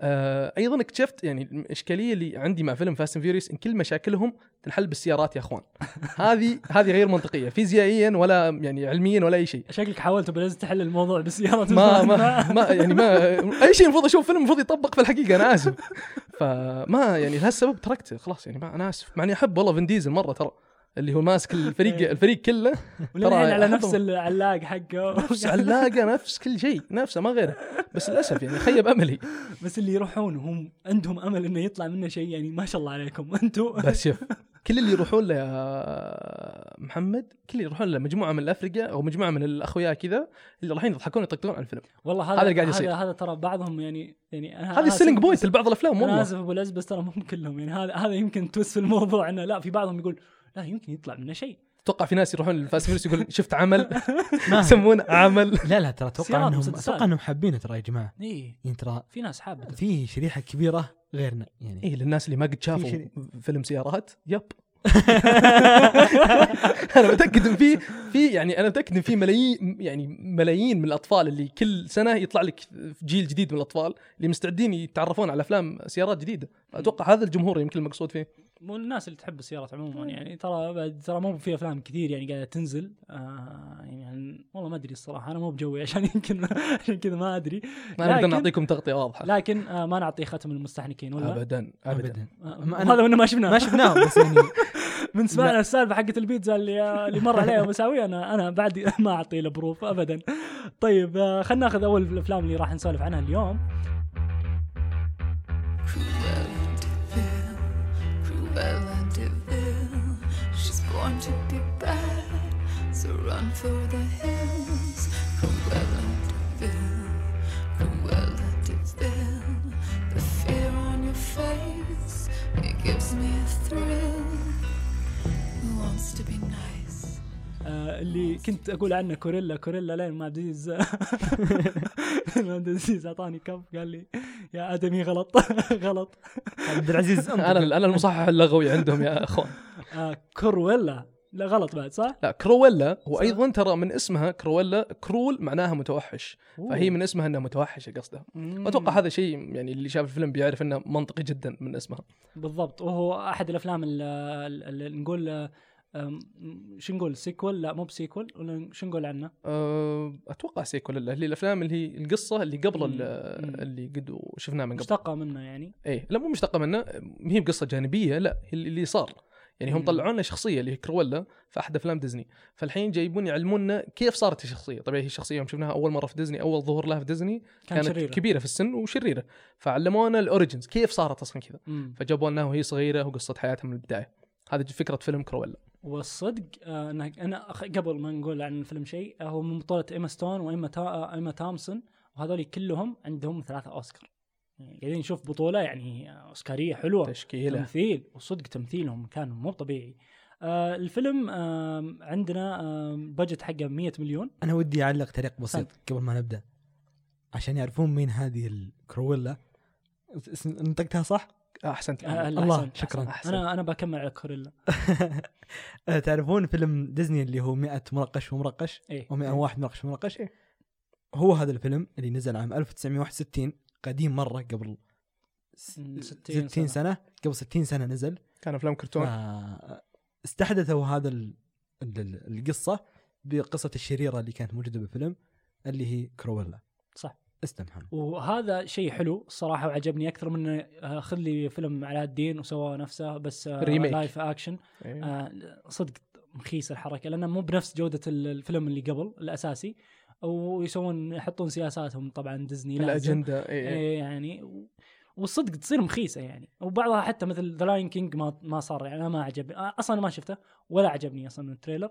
آه أيضا اكتشفت يعني الإشكالية اللي عندي مع فيلم Fast Furious إن كل مشاكلهم تنحل بالسيارات يا أخوان. هذه هذه غير منطقية فيزيائيا ولا يعني علميا ولا أي شيء. شكلك حاولت بلز تحل الموضوع بالسيارة. ما ما ما يعني ما أي شيء المفروض أشوف فيلم المفروض يطبق في الحقيقة أنا آسف. فما يعني لهالسبب تركته خلاص يعني ما أنا آسف. مع إني أحب والله فين ديزل مرة ترى. اللي هو ماسك الفريق الفريق كله. وللحين على. نفس العلاق حقه. نفس علاقة نفس كل شيء نفسه ما غيره. بس للأسف يعني خيب أملي. بس اللي يروحون هم عندهم أمل إنه يطلع منه شيء يعني ما شاء الله عليكم أنتم بس شوف كل اللي يروحون له يا محمد كل اللي يروحون له مجموعة من الافرقه أو مجموعة من الأخويا كذا اللي رايحين يضحكون يطقطقون على الفيلم. والله هذا هذا اللي قاعد يصير. هذا, هذا ترى بعضهم يعني يعني هذه ال selling point لبعض الأفلام أنا والله آسف أبو بس ترى مو كلهم يعني هذا هذا يمكن توس في الموضوع إنه لا في بعضهم يقول لا يمكن يطلع منه شيء. أتوقع في ناس يروحون لل Fast Furious يقول شفت عمل؟ يسمونه عمل. لا لا ترى أتوقع انهم. أتوقع إنهم حابينه ترى يا جماعة. اي يعني ترى في ناس حابة في شريحة كبيرة غيرنا يعني اي للناس اللي ما قد شافوا شيء. فيلم سيارات يب. أنا متأكد إن في في يعني أنا متأكد إن في ملايين يعني ملايين من الأطفال اللي كل سنة يطلع لك جيل جديد من الأطفال اللي مستعدين يتعرفون على أفلام سيارات جديدة. أتوقع هذا الجمهور يمكن المقصود فيه. مو الناس اللي تحب السيارات عموما يعني ترى بعد ترى مو في أفلام كثير يعني قاعدة تنزل. آه يعني والله ما أدري الصراحة أنا مو بجوي عشان يمكن عشان كذا ما أدري. ما نقدر نعطيكم تغطية واضحة. لكن آه ما نعطي ختم المستحنكين ولا؟ ابدا ابدا. آه هذا ما شفناه. ما شفناه بس يعني من سمعنا السالفة حقت البيتزا اللي اللي مر عليها مساوي أنا أنا بعد ما أعطي له بروف ابدا. طيب آه، خلينا ناخذ أول الأفلام اللي راح نسولف عنها اليوم. Cruella de Vil. She's born to be bad, so run for the hills. Cruella de Vil. Cruella de Vil. The fear on your face, it gives me a thrill. اللي كنت أقول عنه كوريلا كوريلا لين ما عبد العزيز لين ما عبد العزيز أعطاني كف قال لي يا آدمي غلط غلط. عبد العزيز أنا أنا المصحح اللغوي عندهم يا أخوان. آه كورويلا لا غلط بعد صح؟ لا كرويلا وأيضا ترى من اسمها كرويلا cruel معناها متوحش. فهي من اسمها إنها متوحشة قصده مم. أتوقع هذا شيء يعني اللي شاف الفيلم بيعرف إنه منطقي جدا من اسمها. بالضبط. وهو أحد الأفلام اللي نقول آه، شو نقول sequel لا مو ب sequel ولا شو نقول عنه؟ أه، أتوقع sequel اللي هي الأفلام اللي هي القصة اللي قبل مم. اللي قد شفناه من قبل مشتقة منه يعني إيه لا مو مشتقة منه ما هي بقصة جانبية لا هي اللي صار يعني هم. طلعوا لنا شخصية اللي هي كرويلا في أحد أفلام ديزني فالحين جايبون يعلمونا كيف صارت الشخصيه طبعا هي الشخصيه يوم شفناها أول مرة في ديزني أول ظهور لها في ديزني كان كانت شريرة. كبيرة في السن وشريرة فعلمونا ال origins كيف صارت أصلا كذا. فجابوا لنا وهي صغيرة وقصة حياتها من البداية هذه فكرة فيلم كرويلا والصدق آه أنا, أنا قبل ما نقول عن الفيلم شيء آه، هو من بطولة إيما ستون وإيما تا آه، إيما تومسون وهذول كلهم عندهم ثلاثة أوسكار. يعني قاعدين نشوف بطولة يعني أوسكارية حلوة تشكيلة. تمثيل وصدق تمثيلهم كان مو طبيعي. آه الفيلم آه عندنا آه بجت حقه 100 مليون. أنا ودي أعلق تعليق بسيط قبل ما نبدأ عشان يعرفون مين هذه الكرويلا. نطقتها صح؟ أحسنت. آه الله، أحسنت، شكراً. أحسنت. أنا أنا بكمل على كوريلا. آه، تعرفون فيلم ديزني اللي هو 100 مرقش ومرقش إيه و 101 مرقش ومرقش هو هذا الفيلم اللي نزل عام 1961 قديم مرة قبل س- مم، 60 60 سنة. قبل 60 سنة نزل. كان أفلام كرتون. آه، استحدثوا هذا ال- ال- ال- القصة بقصة الشريرة اللي كانت موجودة بالفيلم اللي هي كرويلا. محمد وهذا شيء حلو الصراحه وعجبني أكثر من آه، خذ لي فيلم علاء الدين وسوى نفسه بس remake. live action. آه، صدق مخيس الحركة لأنه مو بنفس جودة ال- الفيلم اللي قبل الأساسي. ويسوون يحطون سياساتهم طبعا ديزني الأجندة. إيه. يعني والصدق تصير مخيسة يعني. وبعضها حتى مثل The Lion King ما ما صار يعني أنا ما عجبني. أصلا ما شفته ولا عجبني أصلا ال trailer.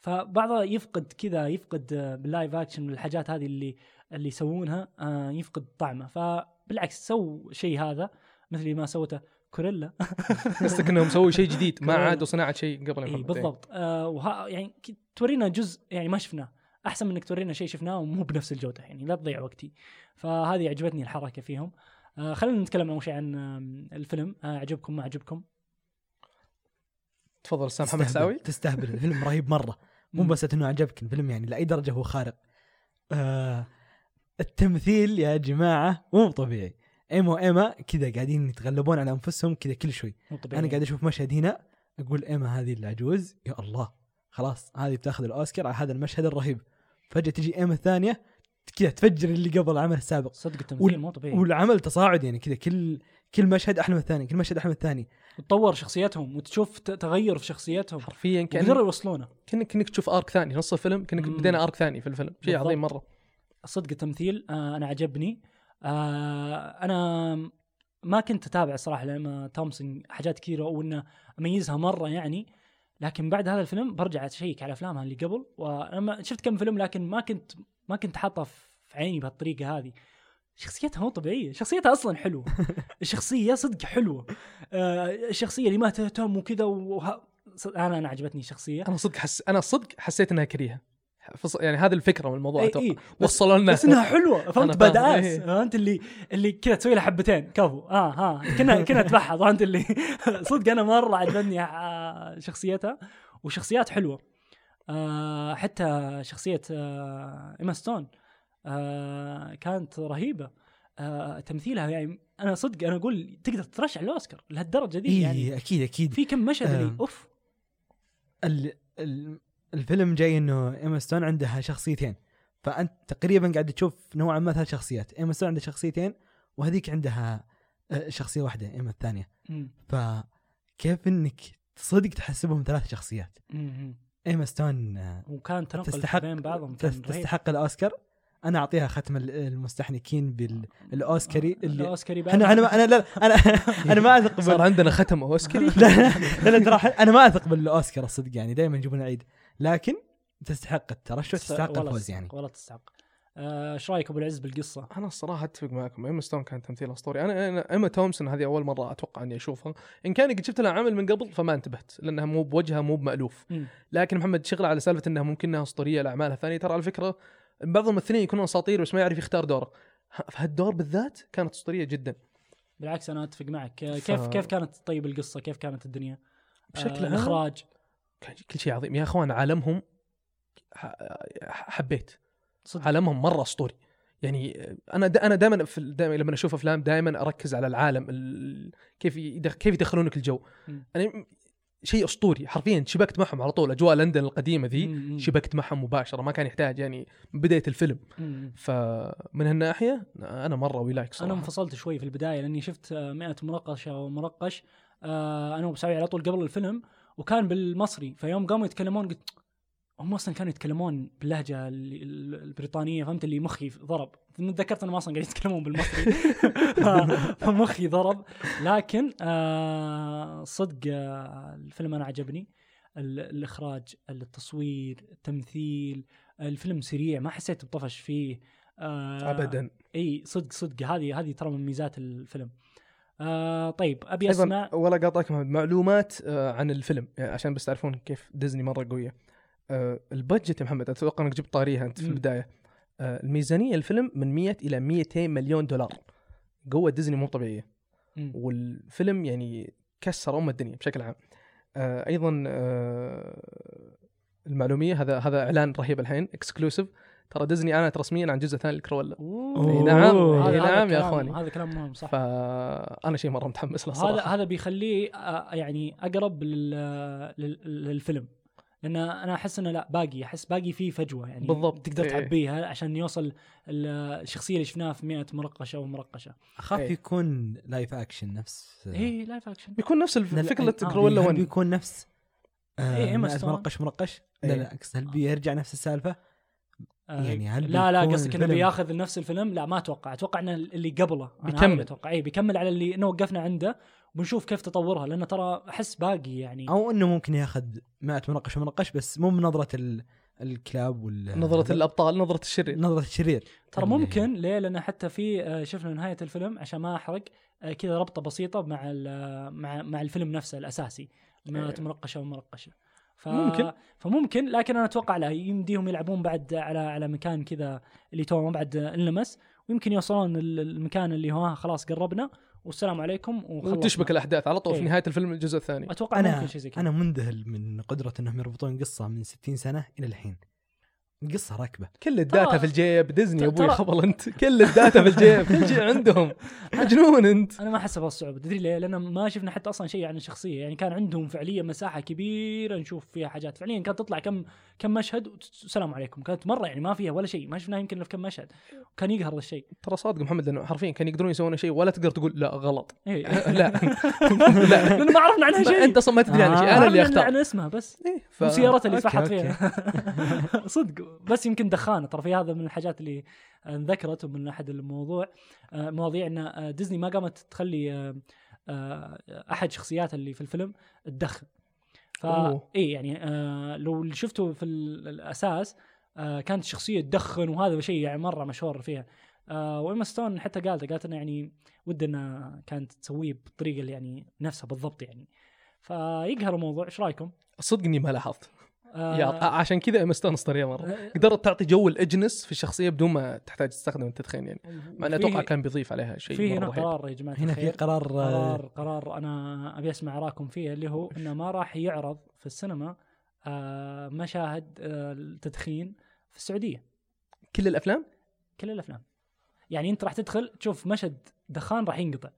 فبعضها يفقد كذا يفقد آه، بال live action والحاجات هذه اللي اللي يسوونها آه، يفقد طعمه. فبالعكس سو شيء هذا مثل ما سوته كوريلا. قصدك إنهم سووا شيء جديد ما. عادوا صناعة شيء قبل إي محمد. بالضبط. آه وها يعني تورينا جزء يعني ما شفناه. أحسن من إنك تورينا شيء شفناه ومو بنفس الجودة يعني لا تضيع وقتي. فهذه عجبتني الحركة فيهم. آه خلينا نتكلم أول شيء عن آم، الفيلم. آه عجبكم ما عجبكم تفضل أستاذ محمد تستهبل- ساوي تستهبل. الفيلم رهيب مرة. مو. بس أنه عجبك الفيلم يعني لأي درجة هو خارق. آه التمثيل يا جماعة مو طبيعي. ايما وإيما كذا قاعدين يتغلبون على أنفسهم كذا كل شوي. أنا قاعد أشوف مشهد هنا أقول إيما هذه العجوز يا الله. خلاص هذه بتاخذ الأوسكار على هذا المشهد الرهيب. فجأة تجي إيما الثانية كذا تفجر اللي قبل العمل السابق. صدق التمثيل مو طبيعي. والعمل تصاعد يعني كذا. كل كل مشهد أحلى من الثاني كل مشهد أحلى من الثاني. وتطور شخصيتهم وتشوف ت- تغير في شخصيتهم. حرفيا كان يوصلونه. كأنك كأنك تشوف ارك ثاني. نص الفيلم كأنك مم. بدينا ارك ثاني في الفيلم. شيء. عظيم مرة. صدق التمثيل آه أنا عجبني. آه أنا ما كنت أتابع صراحة لما تومسون حاجات كثيرة وإنه أميزها مرة يعني. لكن بعد هذا الفيلم برجع أشيك على أفلامها اللي قبل. وأنا ما- شفت كم فيلم لكن ما كنت ما كنت حاطه في عيني بهالطريقة هذه. شخصيتها مو طبيعية. شخصيتها أصلا حلوة. الشخصية صدق حلوة. آه الشخصية اللي ما تهتم وكذا وه... أنا أنا عجبتني الشخصية. أنا صدق حس... أنا صدق حسيت إنها كريهة. فص- يعني هذه الفكرة من الموضوع أتوقع. بس وصلوا لنا بس إنها حلوة فهمت؟ بداس إيه. فهمت؟ اللي اللي كذا تسوي لها حبتين كفو. آه ها. كنا كنا نتبحث فهمت؟ اللي صدق أنا مرة عجبتني آه، شخصيتها وشخصيات حلوة. آه حتى شخصية آه إيما ستون آه كانت رهيبة. آه تمثيلها يعني أنا صدق أنا أقول تقدر ترشح الاوسكار لهالدرجة دي إي يعني أكيد أكيد. في كم مشهد آه. أوف. ال ال الفيلم جاي إنه ايما ستون عندها شخصيتين. فأنت تقريبا قاعد تشوف نوعا ما ثلاث شخصيات. ايما ستون عندها شخصيتين وهذيك عندها آه، شخصية واحدة ايما الثانية. فكيف إنك صدق تحسبهم ثلاث شخصيات. ايما ستون آه، وكان تنقل تستحق بين بعضهم. تستحق الأوسكار. أنا أعطيها ختم ال- المستحنكين بالاوسكاري اللي الأوسكاري بعد أنا أنا ما- أنا لا أنا أنا ما أثق صار عندنا ختم أوسكاري؟ لا لا لا ترى أنا ما أثق بالأوسكار الصدق يعني دائما يجيبون عيد لكن تستحق الترشح تستحق ولا الفوز تستحق- يعني. ولا تستحق. آه، إيش رأيك أبو العز بالقصة؟ أنا الصراحة أتفق معكم. إيما ستون كان تمثيل أسطوري. أنا أنا إيما تومسون هذه أول مرة أتوقع إني أشوفها. إن كان قد شفت لها عمل من قبل فما انتبهت لأنها مو بوجهها مو بمألوف. مم. لكن محمد شغله على سالفة إنها ممكن إنها أسطورية لاعمالها الثانية ترى على فكرة بعض الممثلين يكونون أساطير بس ما يعرف يختار دوره. فهالدور بالذات كانت أسطورية جدا. بالعكس أنا أتفق معك. آه، ف- كيف كيف كانت طيب القصة؟ كيف كانت الدنيا؟ بشكل آه، عام الإخراج. كان كل شيء عظيم. يا أخوان عالمهم حبيت. صدق. عالمهم مرة أسطوري. يعني أنا دا أنا دائما في دائما لما أشوف أفلام دائما أركز على العالم ال- كيف يدخ كيف يدخلونك الجو. أنا شيء أسطوري. حرفيا شبكت معهم على طول. أجواء لندن القديمة ذي. شبكت معهم مباشرة. ما كان يحتاج يعني من بداية الفيلم. فمن هالناحية أنا مرة ولايك صراحة. أنا انفصلت شوي في البداية لأني شفت آه، 100 منقشه ومرقش أنا وبسوي على طول قبل الفيلم. وكان بالمصري فيوم قاموا يتكلمون قلت هم أصلا كانوا يتكلمون باللهجة ال- ال- البريطانية فهمت؟ اللي مخي ضرب. تذكرت أنهم أصلا قاعدين يتكلمون بالمصري. فمخي ضرب. لكن آه صدق آه الفيلم أنا عجبني. ال- الإخراج التصوير التمثيل الفيلم سريع ما حسيت بطفش فيه. آه ابدا. إي صدق صدق. هذه هذه ترى من ميزات الفيلم. آه طيب أبي أسمع. ولا قاطعك محمد معلومات آه، عن الفيلم يعني عشان بس تعرفون كيف ديزني مرة قوية. آه، البادجت يا محمد أتوقع إنك جبت طاريها أنت في. البداية. آه، الميزانية الفيلم من 100 إلى 200 مليون دولار. قوة ديزني مو طبيعية. والفيلم يعني كسر أم الدنيا بشكل عام. آه، أيضا آه، المعلومية هذا هذا إعلان رهيب الحين exclusive ترى ديزني اعلنت رسميا عن جزء ثاني لكرويلا. إي نعم، هذا نعم يا كلام- أخواني. هذا كلام مهم صح فأنا شيء مرة متحمس له هذا هذا بيخليه آه، يعني أقرب لل- لل- للفيلم لأن أنا أحس إنه لا باقي أحس باقي في فجوة يعني بالضبط. تقدر إيه. تعبيها عشان يوصل ال- الشخصية اللي شفناها في 100 مرقشة ومرقشه أخاف إيه. يكون لايف اكشن نفس إي لايف اكشن بيكون نفس الف- لا، فكرة آه، كرولا هل 1 بيكون نفس آه إيه،. مرقش مرقش لا إيه. لا أقصد هل بيرجع نفس السالفة؟ آه، يعني هل لا لا قصدك إنه بياخذ نفس الفيلم؟ لا ما أتوقع. أتوقع إنه اللي قبله. بيكمل. أتوقع. اي بيكمل على اللي إنه وقفنا عنده وبنشوف كيف تطورها لأنه ترى أحس باقي يعني. أو إنه ممكن ياخذ 100 منقش ومنقش بس مو من نظره ال... الكلاب وال نظرة الأبطال نظرة الشرير. نظرة الشرير. ترى ممكن ليه؟ لأن حتى في آه، شفنا نهاية الفيلم عشان ما أحرق آه، كذا ربطة بسيطة مع ال- مع مع الفيلم نفسه الأساسي. ما إيه. ف... ممكن. فممكن لكن أنا أتوقع لا يمديهم يلعبون بعد على على مكان كذا اللي تو ما بعد انلمس ويمكن يوصلون ال- المكان اللي هو خلاص قربنا والسلام عليكم. وتشبك الأحداث على طول في إيه. نهاية الفيلم الجزء الثاني أتوقع أنا ممكن شيء زي كذا أنا منذهل من قدرة إنهم يربطون قصة من 60 سنة إلى الحين القصة راكبة. كل ال data في الجيب. ديزني يا أبوي خبل أنت. كل ال data في الجيب. كل شيء عندهم. مجنون أنت. أنا ما أحس بهالصعوبه تدري ليه؟ لأن ما شفنا حتى أصلا شيء عن الشخصية. يعني كان عندهم فعليا مساحة كبيرة نشوف فيها حاجات. فعليا كانت تطلع كم كم مشهد والسلام عليكم. كانت مرة يعني ما فيها ولا شيء. ما شفناه يمكن إلا في كم مشهد. وكان يقهر الشيء. ترى صادق محمد لأنه حرفيا كانوا يقدرون يسوون شيء ولا تقدر تقول لا غلط. إيه. لا. لا. لأن ما عرفنا عنها شيء. أنت أصلا ما تدري عن شيء. أنا اللي عرفنا اختار عن اسمها بس. إيه، ف... وسيارتها اللي سبحت. فيها. صدق. بس يمكن دخانة. ترى في هذا من الحاجات اللي انذكرت ومن أحد الموضوع آه، مواضيع إن آه، ديزني ما قامت تخلي آه، آه، أحد شخصياتها اللي في الفيلم تدخن فا. اي يعني آه، لو شفته في ال- الأساس آه، كانت الشخصيه تدخن وهذا شيء يعني مرة مشهور فيها. آه، وايما ستون حتى قالت قالت إنه يعني ودها إنها كانت تسويه بالطريقة اللي يعني نفسها بالضبط يعني. فيقهر الموضوع إيش رأيكم؟ صدق إني ما لاحظت. آه، يا عشان كذا مستانس طريقه مره قدرت تعطي جو الاجنس في الشخصية بدون ما تحتاج تستخدم التدخين يعني؟ مع إنه فيه- أتوقع كان بيضيف عليها شيء في هنا. قرار يا جماعة هنا في. قرار آه، قرار قرار أنا أبي أسمع اراءكم فيه اللي هو إنه ما راح يعرض في السينما آه، مشاهد آه، التدخين في السعودية. كل الأفلام؟ كل الأفلام. يعني أنت راح تدخل تشوف مشهد دخان راح ينقطع.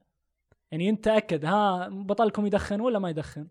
يعني أنت تأكد ها بطلكم يدخن ولا ما يدخن؟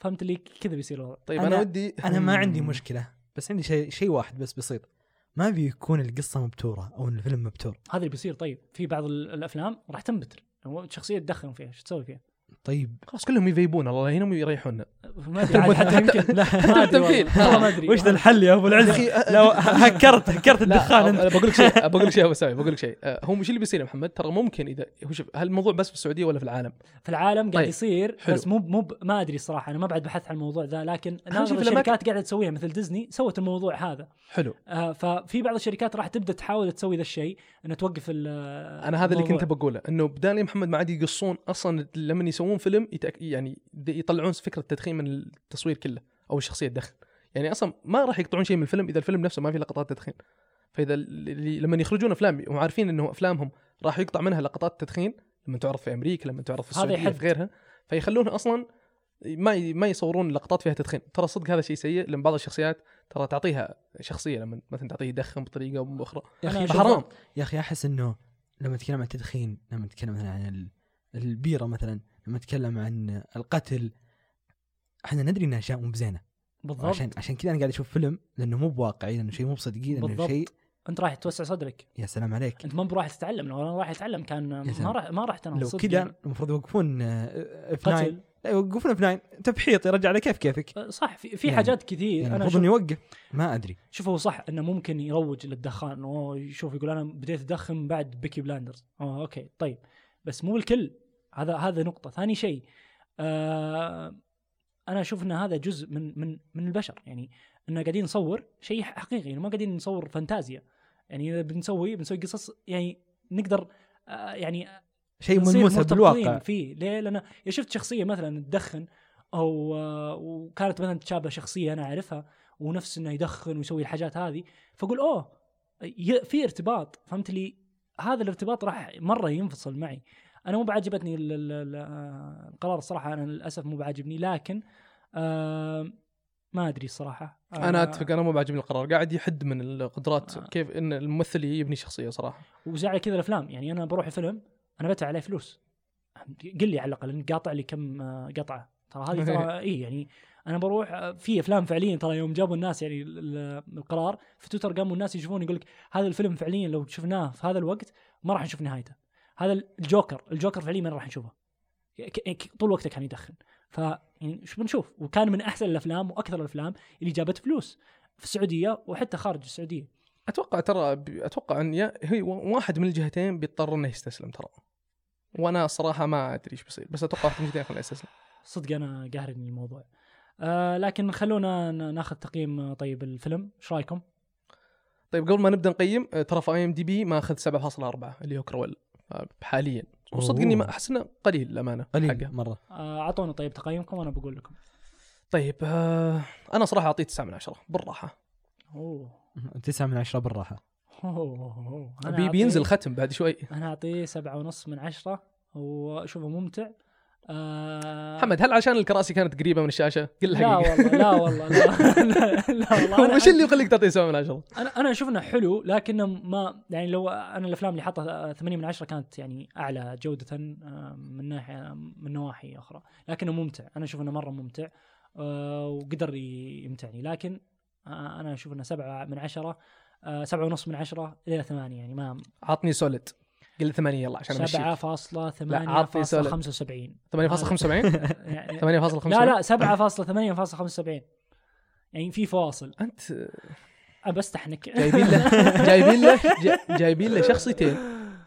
فهمت اللي كذا بيصير الوضع. طيب أنا- أنا, ودي أنا ما عندي مشكلة بس عندي شيء شيء واحد بس بسيط. ما بيكون القصة مبتورة أو الفيلم مبتور. هذا اللي بيصير. طيب في بعض ال- الأفلام راح تنبتر. هو شخصية تدخن فيها شو تسوي فيها؟ طيب. خلاص كلهم يفيبون الله يهينهم ويريحونا ما أدري حتى يمكن لا ما أدري ما أدري. وش ذا الحل يا أبو العز لو هكرت هكرت لا الدخان. انت أنا بقول لك شيء بقول لك شيء أبو سامي بقول لك شيء. آه، هو مش اللي بيصير يا محمد؟ ترى ممكن اذا هو شوف هل الموضوع بس في السعودية ولا في العالم؟ في العالم قاعد طيب، يصير. بس مو مو ما أدري الصراحة أنا ما بعد بحثت عن الموضوع ذا لكن ناظر الشركات قاعدة تسويها مثل ديزني سوت الموضوع هذا. حلو. آه ففي بعض الشركات راح تبدأ تحاول تسوي ذا الشيء إنه توقف ال- أنا هذا اللي. كنت بقوله إنه بدال يا محمد ما عاد يقصون أصلا لما يسوون فيلم يتأك... يعني يطلعون فكرة التدخين من التصوير كله أو الشخصيه تدخن يعني أصلا ما راح يقطعون شيء من الفيلم إذا الفيلم نفسه ما فيه لقطات تدخين. فإذا اللي لما يخرجون أفلام وعارفين إنه أفلامهم راح يقطع منها لقطات تدخين لما تعرض في أمريكا لما تعرض في السعودية. في غيرها فيخلونها أصلا ما ي- ما يصورون لقطات فيها تدخين. ترى صدق هذا شيء سيء لأن بعض الشخصيات ترى تعطيها شخصية لما مثلا تعطيه يدخن بطريقة أو بأخرى. يا أخي حرام يا أخي أحس إنه لما نتكلم عن التدخين لما نتكلم مثلا عن ال- البيرة مثلا لما نتكلم عن القتل إحنا ندري إنها اشياء مو بزينة. بالضبط. عشان عشان كذا أنا قاعد أشوف فيلم لأنه مو بواقعي لأنه شيء مو بصدقي لأنه بالضبط. شيء أنت رايح توسع صدرك. يا سلام عليك. أنت ما براح تتعلم لو أنا رايح أتعلم كان ما. راح ما راح تنام لو كذا يعني. المفروض يوقفون آه، F 9 قتل. لا يوقفون F 9 تفحيط يرجع على كيف كيفك؟ آه، صح. في, في يعني- حاجات كثير. يعني أنا المفروض إنه يوقف. ما أدري. شوف هو صح إنه ممكن يروج للدخان يشوف يقول أنا بديت أدخن بعد Peaky Blinders اوه okay طيب. بس مو الكل. هذا هذا نقطة. ثاني شيء آه أنا أشوف إن هذا جزء من من من البشر. يعني ان قاعدين نصور شيء حقيقي. يعني ما قاعدين نصور فانتازيا. يعني إذا بنسوي بنسوي قصص يعني نقدر آه يعني شيء ملموس بالواقع. فيه. ليه؟ لأن شفت شخصية مثلا تدخن أو آه، وكانت مثلا تشابه شخصية أنا أعرفها ونفس إنه يدخن ويسوي الحاجات هذه فأقول أوه في ارتباط. فهمت لي؟ هذا الارتباط راح مرة ينفصل معي. أنا مو بعجبتني ال- ال- ال- آه، القرار الصراحة أنا للأسف مو بعجبني لكن آه ما أدري الصراحة. آه أنا أتفق أنا مو بعجبني القرار قاعد يحد من القدرات آه. كيف إن الممثل يبني شخصية صراحة. وزعل كذا الأفلام يعني أنا بروح الفيلم أنا بدفع عليه فلوس. قل لي على الأقل قاطع لي كم آه، قطعة. ترى هذه ترى اي يعني أنا بروح آه، في أفلام فعليا ترى يوم جابوا الناس يعني ال- ال- القرار في تويتر قاموا الناس يشوفون يقول لك هذا الفيلم فعليا لو شفناه في هذا الوقت ما راح نشوف نهايته. هذا الجوكر الجوكر فعليا ما راح نشوفه. طول وقته كان يدخن. ف يعني شو بنشوف؟ وكان من أحسن الأفلام وأكثر الأفلام اللي جابت فلوس في السعودية وحتى خارج السعودية. أتوقع ترى أتوقع إن هي واحد من الجهتين بيضطر إنه يستسلم ترى. وأنا صراحة ما أدري إيش بيصير بس أتوقع واحد من الجهتين خليه يستسلم صدق أنا قاهرني الموضوع. آه لكن خلونا ناخذ تقييم آه، طيب الفيلم. إيش رأيكم؟ طيب قبل ما نبدأ نقيم آه، ترى في IMDb ماخذ 7.4 اللي هو كرويلا. آه، حاليا. وصدق إني ما أحس إنه قليل الامانه قليل حقه. مرة. آه، أعطونا طيب تقييمكم وأنا بقول لكم. طيب آه أنا صراحة أعطيه 9 من 10 بالراحة. أوه. تسعة من عشرة بالراحة. أوه، أوه، بي بينزل ختم بعد شوي. أنا أعطيه سبعة ونص من عشرة واشوفه ممتع. آه محمد هل عشان الكراسي كانت قريبة من الشاشة؟ قل لا والله لا والله لا لا, لا والله وش اللي يخليك تعطيه 7 من 10 أنا أنا أشوف إنه حلو لكنه ما يعني لو أنا الأفلام اللي حاطها 8 من 10 كانت يعني أعلى جودة آه، من ناحية من نواحي أخرى لكنه ممتع أنا أشوف إنه مرة ممتع آه، وقدر يمتعني لكن أنا أشوف إنه 7 من 10 آه، سبعة ونص من عشرة إلى ثمانية يعني ما عطني سوليد. قل لي 8 يلا عشان امشيك سبعة فاصلة ثمانية عطني فاصلة سولid. خمسة وسبعين؟ 8.75 يعني 8.75 لا لا سبعة فاصلة ثمانية فاصلة خمسة وسبعين. يعني في فواصل أنت أنا بستحنك جايبين له جايبين له جا- جايبين له شخصيتين.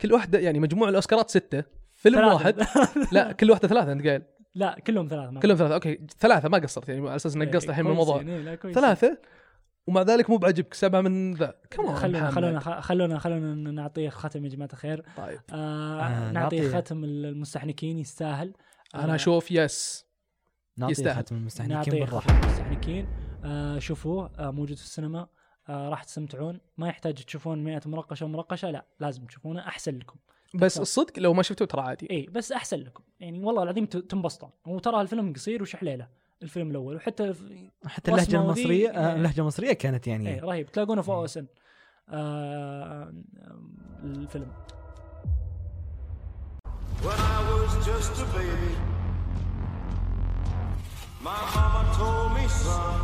كل واحدة يعني مجموع الأوسكارات ستة. فيلم ثلاثة. واحد. لا كل واحدة ثلاثة أنت قايل. لا كلهم ثلاثة ما- كلهم ثلاثة أوكي. ثلاثة ما قصرت يعني على أساس إنك قصت الحين من كويس الموضوع كويس. ثلاثة؟ ومع ذلك مو بعجبك سبعه من ذا. كم خلونا خلونا خلونا خلونا نعطيه ختم يا جماعة الخير. طيب. آه آه، نعطيه. ختم المستحنكين يستاهل. أنا آه، أشوف yes يستاهل. ختم المستحنكين نعطيه بالراحة. ختم المستحنكين. آه شوفوه آه موجود في السينما. آه راح تستمتعون. ما يحتاج تشوفون مئة مرقشة ومرقشه لا لازم تشوفونه. أحسن لكم. بس الصدق لو ما شفته ترى عادي. اي بس أحسن لكم. يعني والله العظيم ت- تنبسطون. وترى الفيلم قصير وشحليلة. الفيلم الأول وحتى حتى اللهجة المصرية آه، إيه. اللهجة المصرية كانت إيه يعني رهيب تلاقونه في OSN آه الفيلم When I was just a baby, my mama told me, son,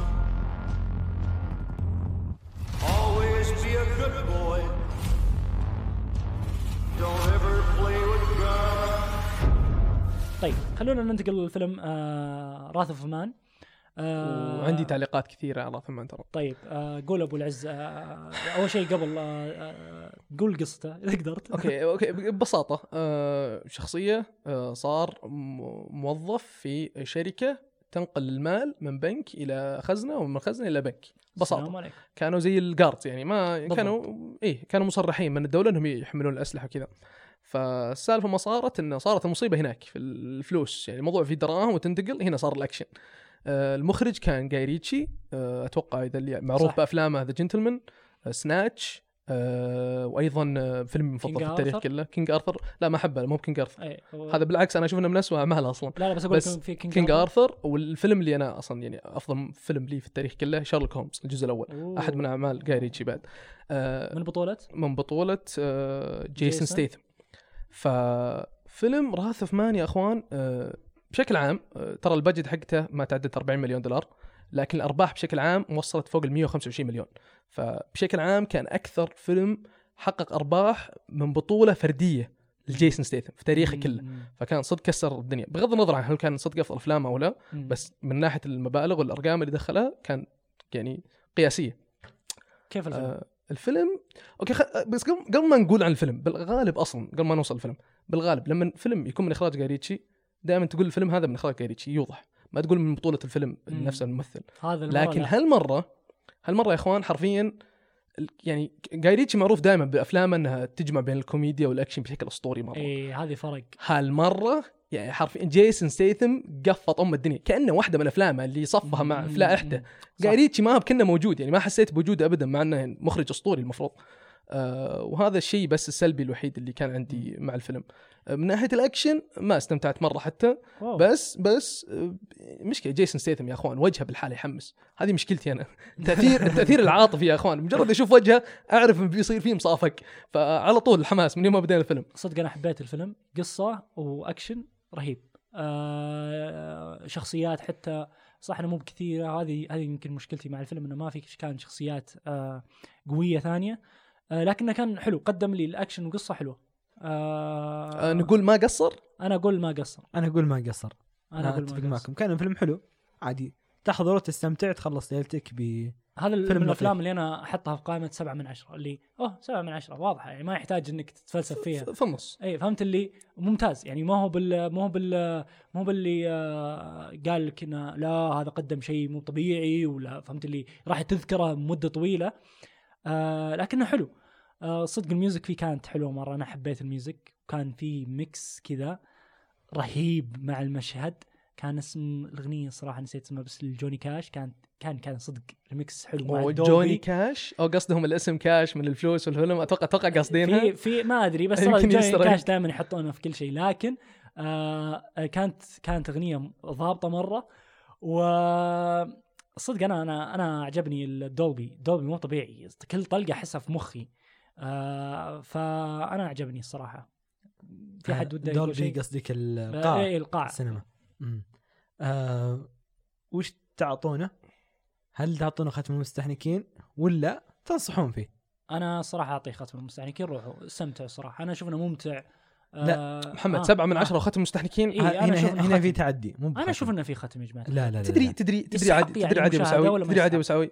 always be a good boy. Don't ever play. طيب خلونا ننتقل للفيلم آه راث اوف مان آه وعندي تعليقات كثيرة على ثمان ترى. طيب آه قول أبو العز آه أول شيء قبل آه آه قول قصته إذا قدرت. okay okay ببساطة آه شخصية آه صار موظف في شركة تنقل المال من بنك إلى خزنة ومن خزنه إلى بنك. ببساطة. كانوا زي ال guards يعني ما بالضبط. كانوا إيه كانوا مصرحين من الدولة إنهم يحملون الأسلحة وكذا. فالسالفة ما صارت إنه صارت المصيبه هناك في الفلوس. يعني الموضوع فيه دراهم وتنتقل هنا صار الأكشن. آه المخرج كان جاي ريتشي. آه أتوقع إذا اللي معروف. بأفلامه The Gentlemen Snatch وأيضا آه فيلم مفضل King في التاريخ Arthur؟ كله. King Arthur لا ما أحبه مو ب King Arthur اي هو- هذا بالعكس أنا أشوف إنه من اسوء أعماله أصلا. لا لا بس أقول بس في King, King Arthur. Arthur والفيلم اللي أنا أصلا يعني أفضل فيلم لي في التاريخ كله Sherlock Holmes الجزء الأول. أوه. أحد من أعمال جاي ريتشي بعد. آه من بطولة؟ من بطولة آه، جيسون جيسون. ستيثم ففيلم Wrath of Man يا أخوان آه، بشكل عام آه، ترى ال budget حقته ما تعدت 40 مليون دولار لكن الأرباح بشكل عام وصلت فوق ال 125 مليون فبشكل عام كان أكثر فيلم حقق أرباح من بطولة فردية لجيسون ستيثم في تاريخه كله. فكان صدق كسر الدنيا بغض النظر عن هل كان صدق أفضل أفلام أو لا. بس من ناحية المبالغ والأرقام اللي دخلها كان يعني قياسية كيف الفيلم؟ آه الفيلم okay خ... بس قبل ما نقول عن الفيلم بالغالب أصلا قبل ما نوصل الفيلم بالغالب لما فيلم يكون من إخراج جاي ريتشي دائما تقول الفيلم هذا من إخراج جاي ريتشي يوضح ما تقول من بطولة الفيلم. نفس الممثل هذا لكن. هالمرة هالمرة يا إخوان حرفيا يعني جاي ريتشي معروف دائما بأفلامه إنها تجمع بين الكوميديا والأكشن بشكل أسطوري مرة اي هذه فرق هالمرة يعني حرفيا جيسون ستيثم قفط أم الدنيا. كأنه واحدة من افلامه اللي صفها مع مم. في لائحته صح. جاي ريتشي ما كنا موجود يعني ما حسيت بوجوده ابدا مع إنه مخرج أسطوري المفروض. آه وهذا الشيء بس السلبي الوحيد اللي كان عندي مع الفيلم. آه من ناحية الأكشن ما استمتعت مرة حتى. wow. بس بس آه، مشكلة جيسون ستيثم يا أخوان وجهه لحاله يحمس. هذه مشكلتي أنا. التاثير التأثير العاطفي يا أخوان. مجرد أشوف وجهه أعرف بيصير فيه مصافق فعلى طول الحماس من يوم ما بدينا الفيلم. صدق أنا حبيت الفيلم. قصة وأكشن. رهيب. آه شخصيات حتى صح إنه مو بكثيرة هذه هذه يمكن مشكلتي مع الفيلم إنه ما في كان شخصيات آه قوية ثانية. آه لكنه كان حلو قدم لي الأكشن وقصة حلوة. آه آه نقول ما قصر؟ أنا أقول ما قصر. أنا أقول ما قصر. أنا أنا أقول اتفق ما قصر. معكم. كان الفيلم حلو عادي. تحضر تستمتع تخلص ليلتك ب هذا ال- فيلم من. الأفلام اللي أنا أحطها في قائمة سبعة من عشرة اللي أوه سبعة من عشرة واضحة يعني ما يحتاج إنك تتفلسف فيها. في النص. اي فهمت اللي؟ ممتاز يعني ما هو بال ما هو بال مو باللي آه، قال لك إنه لا هذا قدم شيء مو طبيعي ولا فهمت اللي؟ راح تذكره مدة طويلة. آه لكنه حلو. آه صدق ال music فيه كانت حلوة مرة أنا حبيت ال music كان في mix كذا رهيب مع المشهد. كان اسم الأغنية صراحة نسيت اسمها بس الجوني كاش كان كان كان صدق ال mix حلو. مع. جوني كاش؟ أو قصدهم الاسم كاش من الفلوس والفيلم أتوقع أتوقع قاصدينها. في في ما أدري بس جوني كاش دائما يحطونه في كل شيء. لكن آه كانت كانت أغنية ضابطة مرة. و صدق أنا أنا أنا عجبني الدولبي دولبي مو طبيعي. كل طلقة أحسها في مخي. آه فأنا عجبني الصراحة. في حد وده دولبي قصدك آه، القاعه إيه القاع. السينما. آه وش تعطونه؟ هل تعطونه ختم المستحنكين ولا تنصحون فيه؟ أنا صراحة أعطيه ختم المستحنكين روحوا استمتعوا صراحة أنا أشوف إنه ممتع لا، آه محمد آه، سبعة من آه. عشرة وختم مستحنكين إيه، آه، أنا هنا إنه هنا في. تعدي مو أنا. أشوف إنه في ختم يا جماعة لا لا لا تدري لا. تدري تدري عادي يعني تدري عادي تدري عادي يستحق؟ بساوي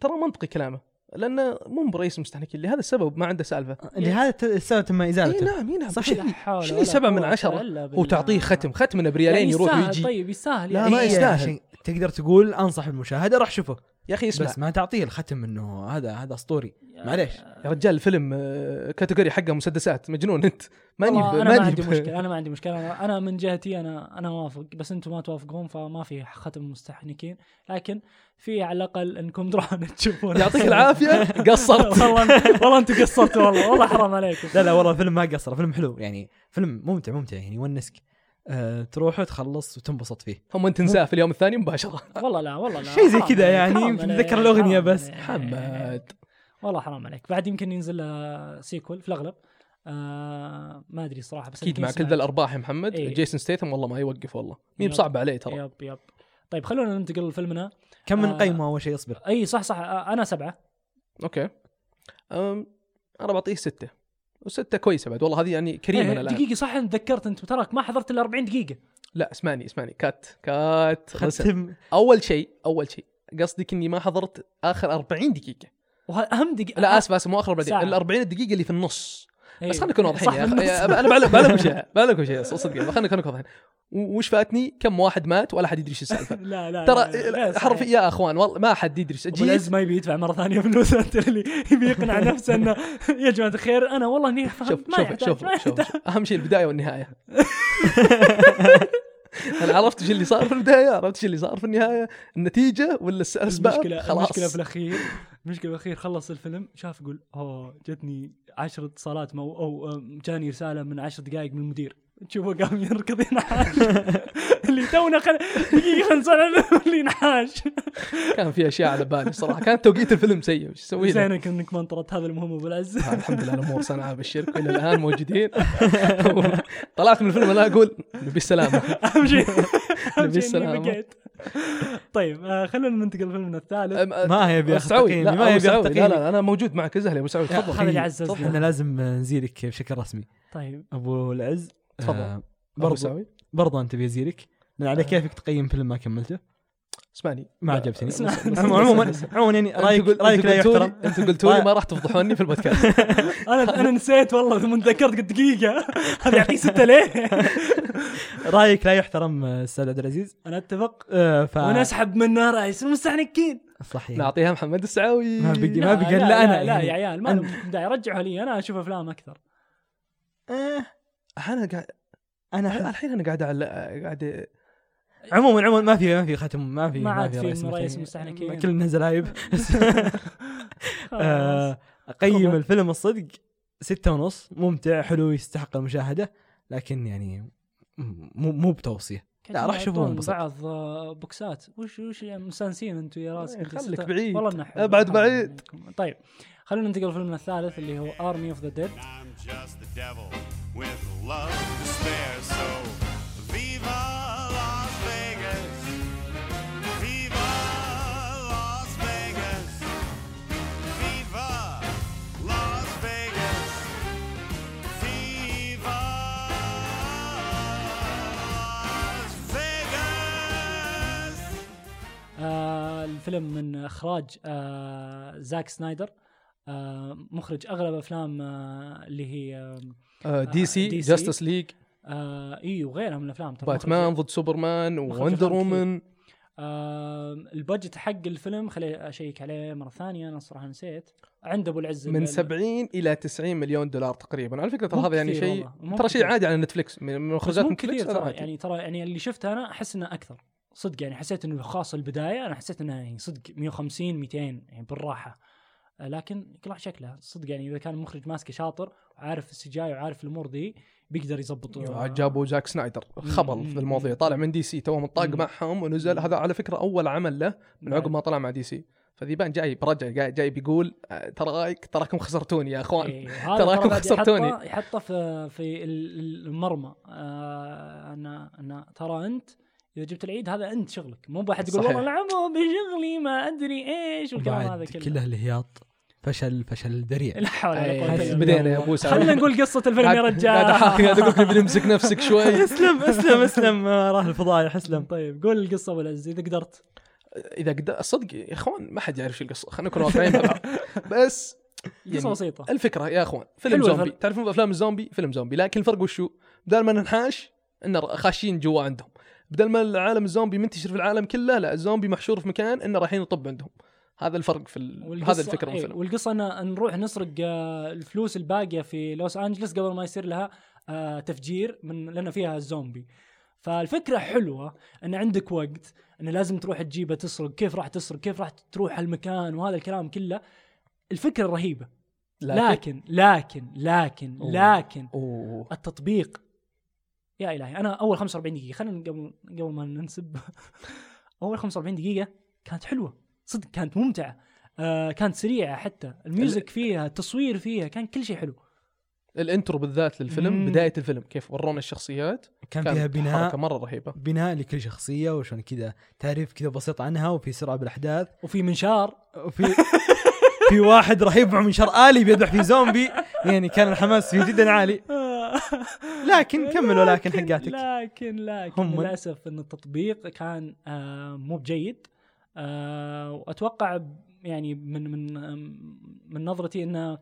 ترى منطقي كلامه لأنه مو برئيس مستحنكين لهذا السبب ما عنده سالفة لهذا السبب تم إي ازالته نعم إي نعم صح. لا شيء ولا سبعة من بالله. وتعطيه ختم ختمنا بريالين يعني يروح يستاهل ويجي طيب يستاهل لا، يعني. ما إيه، يستاهل. تقدر تقول أنصح بالمشاهده روح شوفه يا أخي اسمع. بس ما تعطيه الختم إنه هذا هذا أسطوري. معليش. يا رجال الفيلم آه، كاتيجوري حقه مسدسات. مجنون أنت. ماني أنا ما عندي مشكلة أنا ما عندي مشكلة. أنا, أنا من جهتي أنا أنا اوافق بس أنتم ما توافقون فما في ختم مستحنكين. لكن في على الأقل إنكم تروحون تشوفون. يعطيك العافية. قصرت. والله والله أنتم قصرتوا والله. والله حرام عليكم. لا لا والله الفيلم ما قصر. فيلم حلو. يعني فيلم ممتع ممتع. يعني يونسك آه تروح وتخلص وتنبسط فيه. هم تنساه في اليوم الثاني؟ مباشرة. والله لا والله لا. شيء زي كذا يعني، يمكن الأغنية حرام بس. محمد والله حرام عليك. بعد يمكن ينزل sequel في الأغلب. آه ما أدري صراحة بس أكيد مع كل. ذا الأرباح يا محمد إيه. جيسون ستيثم والله ما يوقف والله. مي yep. بصعبه عليه ترى. yep yep. طيب خلونا ننتقل لفيلمنا. كم من آه. قيمة أول شيء اصبر إي صح صح. آه، أنا سبعة. okay. أم أنا بعطيه ستة. وستة كويسة بعد والله هذه يعني كريمة إيه، الآن دقيقة صح أنا تذكرت أنت تراك ما حضرت إلا 40 دقيقة لا اسمعني اسمعني cut cut. ختم أول شيء أول شيء قصدك إني ما حضرت آخر 40 دقيقة واهم دقيقة لا آسف آسف مو آخر 40 ساعة. ال 40 دقيقة اللي في النص. بس خلينا نكون واضحين يا. أخي. أنا بعلم بعلمكم شيء بعلمكم شيء صدق خلينا نكون واضحين. وش فاتني؟ كم واحد مات ولا حد يدري إيش السالفة. لا لا ترى لا، لا، صحيح. حرف يا أخوان والله ما حد يدري إيش العز ما يبي يدفع مرة ثانية فلوس أنت اللي يبي يقنع نفسه إنه يا جماعة الخير أنا والله اني شوف شوف. شوف أهم شيء البداية والنهاية. أنا عرفت إيش اللي صار في البداية؟ عرفت إيش اللي صار في النهاية؟ النتيجة ولا الاسباب المشكلة خلاص المشكلة في الأخير. المشكلة في الأخير خلص الفيلم شاف يقول أوه جتني عشر اتصالات مو أو جاني رسالة من عشر دقائق من المدير. تشوفه قام يركض ينحاش. اللي تونا خل... دقيقة خلنا اللي ينحاش. كان في أشياء على بالي صراحة. كان توقيت الفيلم سيء وش أسوي له؟ زينك إنك ما انطرت هذا المهم أبو العز. آه، الحمد لله الأمور صنعاء بالشرك وإلى الآن موجودين. طلعت من الفيلم أنا أقول نبي السلامة. أهم شيء بالسلامة. بقيت. طيب آه خلونا ننتقل لفيلمنا الثالث. أم- ما يبي لا ما يبي لا تقييمي لا أنا موجود معك ازهل يا أبو سعود تفضل. هذا اللي عززني إحنا لازم نزيلك بشكل رسمي. طيب. أبو العز. تفضل. آه برضو برضو أنت بيزيلك لأن على كيفك تقيم فيلم ما كملته؟ اسمعني. ما عجبتني. عموما عموما يعني أنت رايك رايك لا يحترم. أنتوا قلتوا لي ما راح تفضحوني في البودكاست. أنا أنا نسيت والله من ذكرت قلت دقيقة. هذا يعطيه ستة ليه؟ رايك لا يحترم آه، أستاذ عبد العزيز؟ أنا أتفق. آه ف ونسحب منه رئيس المستحنكين صحيح. نعطيها محمد السعاوي. ما بقي ما بقى لا, إلا لا, أنا لا يعني. يا عيال ما داعي رجعوا لي أنا أشوف أفلام أكثر. آه. أنا قاعد أنا الحين أنا قاعد على قاعد عموما عموما ما في ما في ختم ما في ما عاد في رئيس رئيس مستحنكين. مستحنكين. كل نزل عيب آه، أقيم. الفيلم الصدق. ستة ونص. ممتع حلو يستحق المشاهدة. لكن يعني مو مو بتوصية. لا راح يعطون انبسط بعض آه، بوكسات. وش وش يعني مستانسين أنتم يا راسك إيه، خليك بعيد. والله انه حرام بعيد. طيب خلونا ننتقل لفيلمنا الثالث اللي هو Army of the Dead With love to spare. So, Viva Las Vegas! Viva Las Vegas! Viva Las Vegas! Viva Las Vegas! آه الفيلم من اخراج آه زاك سنايدر آه مخرج أغلب أفلام آه اللي هي آه DC. Justice League. آه اي وغيرها من الأفلام. باتمان مخرج- ضد سوبرمان Wonder. Woman. آه ال budget حق الفيلم خلي أشيك عليه مرة ثانية أنا الصراحه نسيت. عند أبو العز من ال- 70 إلى 90 مليون دولار تقريبا. على فكرة ترى هذا يعني شيء ترى شيء. عادي على نتفلكس من مخرجات نتفلكس كثير ترى عادي. يعني ترى يعني اللي شفته أنا أحس إنه أكثر. صدق يعني حسيت إنه خاص البدايه أنا حسيت إنه يعني صدق 150 200 يعني بالراحة. آه، لكن يكون له شكله. صدق يعني إذا كان المخرج ماسكه شاطر وعارف ال CGI وعارف الأمور ذي بيقدر يضبط آه، جابوا زاك سنايدر. خبل. في المواضيع طالع من DC تو متطاق. معهم ونزل. هذا على فكرة أول عمل له من عقب ما طلع مع DC. فذيبان جاي برجع جاي, بيقول آه، ترى تراكم خسرتوني يا أخوان. إيه، تراكم خسرتوني. يحطه في في ال- المرمى. آه أنا أنا ترى أنت إذا جبت العيد هذا أنت شغلك. مو بواحد يقول. والله العمو بشغلي ما أدري إيش والكلام هذا كله. كله الهياط فشل فشل ذريع. لا حول ولا إيه، قوة إلا بالله. بدينا يا أبو سعود. خلينا نقول قصة الفيلم يا قاعد رجال. قاعد أقول لك بنمسك نفسك شوي. اسلم اسلم اسلم. راح الفضايح اسلم. طيب قول القصة أبو العز إذا قدرت. إذا قدر صدق يا إخوان ما حد يعرف شو القصة. خلينا نكون واقعيين مع بعض بس قصة يعني بسيطة. الفكرة يا إخوان فيلم زومبي. تعرفون افلام الزومبي؟ فيلم زومبي. لكن الفرق وشو؟ بدل ما ننحاش إن خاشين جوا عندهم. بدل ما العالم الزومبي منتشر في العالم كله لا الزومبي محشور في مكان إنه رايحين يطب عندهم. هذا الفرق في ال... هذا الفكرة من إيه، الفيلم والقصة ان نروح نسرق آه، الفلوس الباقية في لوس أنجلس قبل ما يصير لها آه، تفجير من لأن فيها الزومبي. فالفكرة حلوة إن عندك وقت إن لازم تروح تجيبه تسرق كيف راح تسرق كيف راح تروح المكان وهذا الكلام كله. الفكرة رهيبة. لكن لكن لكن أوه. لكن أوه. التطبيق يا إلهي أنا أول 45 دقيقة خلينا قبل قبل ما ننسب. أول 45 دقيقة كانت حلوة صدق كانت ممتعة. آه كانت سريعة حتى. ال music فيها التصوير فيها كان كل شيء حلو. ال intro بالذات للفيلم مم. بداية الفيلم كيف ورونا الشخصيات. كان فيها بناء حركة مرة رهيبة. بناء لكل شخصية وشلون كذا تعريف كذا بسيط عنها وفي سرعة بالأحداث. وفي منشار. وفي في واحد رهيب مع منشار آلي بيذبح في زومبي. يعني كان الحماس فيه جدا عالي. لكن كمل ولكن حقاتك. لكن لكن هم- للأسف إن التطبيق كان آه مو بجيد. آه وأتوقع يعني من من من نظرتي إنه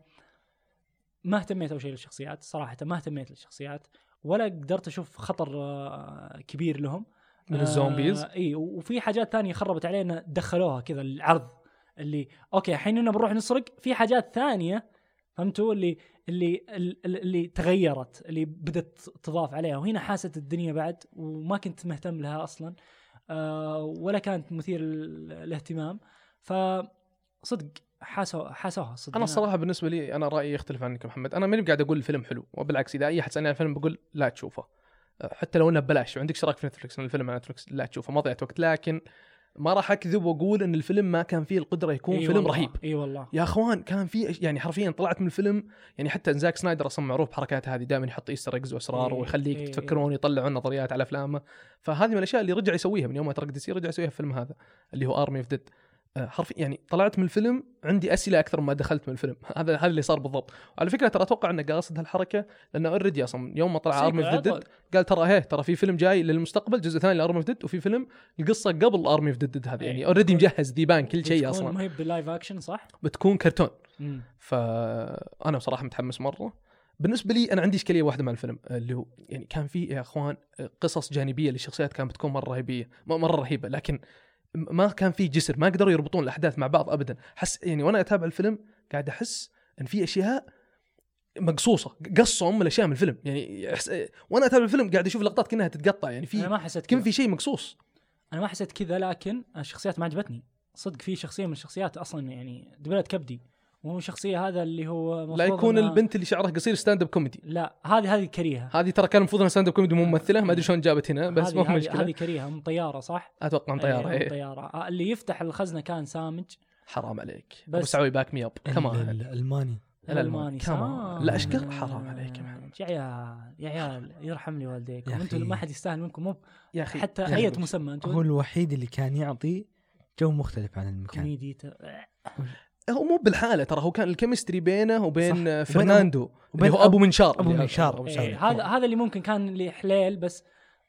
ما اهتميت أول شيء للشخصيات. صراحة ما اهتميت للشخصيات ولا قدرت أشوف خطر آه كبير لهم. من ال zombies؟ إي وفي حاجات ثانية خربت علينا دخلوها كذا العرض اللي أوكي الحين إننا بنروح نسرق في حاجات ثانية فهمتوا؟ اللي اللي ال- اللي تغيرت اللي بدت تضاف عليها. وهنا حاست الدنيا بعد وما كنت مهتم لها أصلا آه ولا كانت مثير ال- الاهتمام فصدق حاسوا حاسوها صدق. أنا الصراحة بالنسبة لي أنا رأيي يختلف عنك محمد. أنا ماني قاعد أقول الفيلم حلو وبالعكس إذا أي أحد سألني عن الفيلم بقول لا تشوفه. حتى لو إنه ببلاش وعندك اشتراك في نتفلكس الفيلم على نتفلكس لا تشوفه ما ضيعت وقت. لكن ما راح أكذب وأقول إن الفيلم ما كان فيه القدرة يكون إي فيلم والله، رهيب. إي والله. يا أخوان كان في أش- يعني حرفيا طلعت من الفيلم يعني حتى زاك سنايدر أصلا معروف بحركاته هذه دائما يحط Easter eggs واسرار إيه، ويخليك إيه، تفكرون يطلعون نظريات على أفلامه. فهذه من الأشياء اللي رجع يسويها من يوم ما ترك DC رجع يسويها في الفيلم هذا اللي هو Army of Dead حرفيا يعني طلعت من الفيلم عندي أسئلة أكثر ما دخلت من الفيلم هذا هذا اللي صار بالضبط على فكرة ترى أتوقع انه قاصد هالحركة لأنه already أصلا يوم ما طلع Army of Dead. قال ترى هي ترى في فيلم جاي للمستقبل جزء ثاني ل Army of Dead وفي فيلم القصة قبل Army of Dead هذه يعني إيه. already مجهز ديبان كل شيء أصلا ما هي بال live action صح؟ بتكون كرتون. فانا بصراحة متحمس مرة بالنسبة لي أنا عندي إشكالية واحدة مع الفيلم اللي هو يعني كان في يا أخوان قصص جانبية للشخصيات كانت بتكون مرة رهيبية مرة رهيبة لكن ما كان في جسر ما قدروا يربطون الأحداث مع بعض ابدا. حس يعني وأنا أتابع الفيلم قاعد أحس إن في أشياء مقصوصة قصوا ام الأشياء من الفيلم. يعني أحس وأنا أتابع الفيلم قاعد أشوف لقطات كأنها تتقطع. يعني أنا في ما حسيت كذا. في شيء مقصوص. أنا ما حسيت كذا لكن الشخصيات ما عجبتني. صدق في شخصية من الشخصيات أصلا يعني دبلت كبدي. وهو شخصية هذا اللي هو لا يكون البنت اللي شعرها قصير stand up comedy لا هذه هذه كريهة. هذه ترى كان المفروض إنها stand up comedy مو ممثلة. ما أدري شلون جابت هنا بس هذه- مو مشكلة. هذه كريهة من طيارة صح؟ أتوقع عن طيارة إيه، من إيه. طيارة. اللي يفتح الخزنة كان سامج. حرام عليك. بس- سعوي back me up كمان الألماني. الألماني كمان لا اشكال حرام عليك يا محمد. يا عيال يا عيال يرحم لي والديكم أنتم. ما حد يستاهل منكم. مو يا أخي. حتى أي. مسمى هو أنتم الوحيد اللي كان يعطي جو مختلف عن المكان. كوميدي ت- هو مو بالحالة ترى هو كان ال chemistry بينه وبين. آه، فرناندو اللي وبين هو أبو منشار. أبو اللي- منشار. إيه، هذا هذا اللي ممكن كان لي حليل بس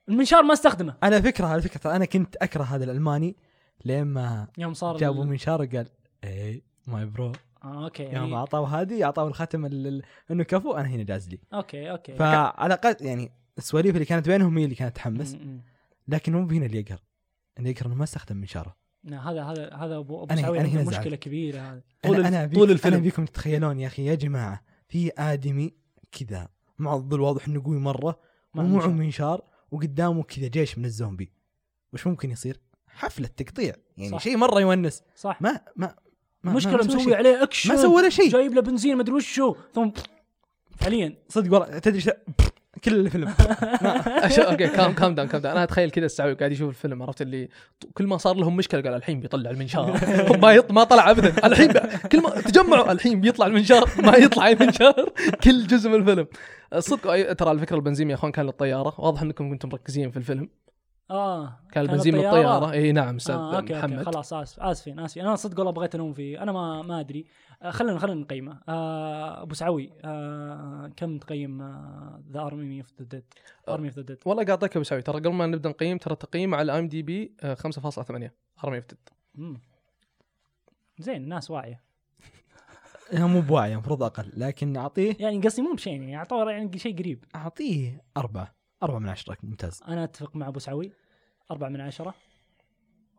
المنشار ما استخدمه. على فكرة على فكرة أنا كنت أكره هذا الألماني لين ما يوم صار جابوا ال- منشار وقال hey my bro آه okay. يوم إيه. أعطاه هذه أعطاه الختم ال- ال- إنه كفو أنا هنا جاز لي. okay okay. فعلى الأقل يعني السواليف اللي كانت بينهم هي اللي كانت تحمس. لكن مو هنا اللي يقهر. اللي يقهر إنه ما استخدم منشاره. هذا هذا هذا ابو أبو أنا- أنا هنا مشكلة زعلت. كبيرة هذا طول الف- أنا طول الفيلم. أنا بيكم تتخيلون يا أخي يا جماعة في آدمي كذا معضل واضح إنه قوي مرة مع ومعه منشار. وقدامه كذا جيش من الزومبي وش ممكن يصير؟ حفلة تقطيع يعني. شيء مرة يونس صح ما ما ما- ما سوى مسوي. عليه اكشن ما سوى ولا شيء جايب له بنزين مدري وشو ثم فعليا صدق والله تدري كل الفيلم. okay calm calm down calm down أنا أتخيل كذا السعوي قاعد يشوف الفيلم عرفت اللي كل ما صار لهم مشكلة قال الحين بيطلع المنشار. ما يط... ما طلع ابدا. الحين ب... كل ما تجمعوا الحين بيطلع المنشار ما يطلع المنشار كل جزء من الفيلم. أي- ترى على فكره البنزين يا أخوان كان للطياره واضح إنكم كنتم مركزين في الفيلم. آه كان البنزين من الطياره اي نعم أستاذ آه okay محمد. okay خلاص آسف آسفين آسفين. أنا صدق والله بغيت أنوم فيه. أنا ما ما أدري. آه خلينا خلينا نقيمه. آه أبو سعوي آه كم تقيم the Army of the Dead Army of the Dead والله قاعد أبو سعوي. ترى قبل ما نبدأ نقيم ترى التقييم على IMDb 5.8 Army of زين الناس واعية. هو مو بواعي المفروض أقل لكن أعطيه يعني قصدي مو بشيء يعني أعطوه يعني شيء قريب. أعطيه أربعة. أربعة من عشرة ممتاز. أنا أتفق مع أبو سعوي. أربعة من عشرة.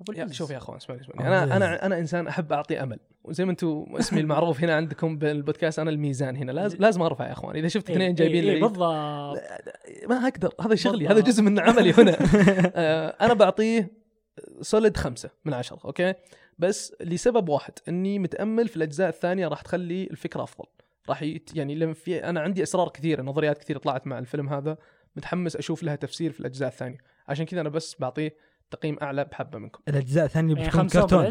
أبو يا. شوف يا أخوان اسمعني اسمعني أنا أنا أنا إنسان أحب أعطي أمل. وزي ما أنتم اسمي المعروف هنا عندكم بالبودكاست أنا الميزان هنا. لازم لازم ارفع يا أخوان. إذا شفت إيه، اثنين جايبين إيه، لي إيه بالضبط. ما أقدر هذا شغلي هذا. جزء من عملي هنا. آه، أنا بعطيه solid خمسة من عشرة okay؟ بس لسبب واحد إني متأمل في الأجزاء الثانية راح تخلي الفكرة أفضل. راح يعني لما في أنا عندي اسرار كثيره نظريات كثيره طلعت مع الفيلم هذا. متحمس أشوف لها تفسير في الأجزاء الثانية. عشان كذا أنا بس بعطيه تقييم أعلى بحبة منكم. الأجزاء الثانية يعني بتكون أبو كرتون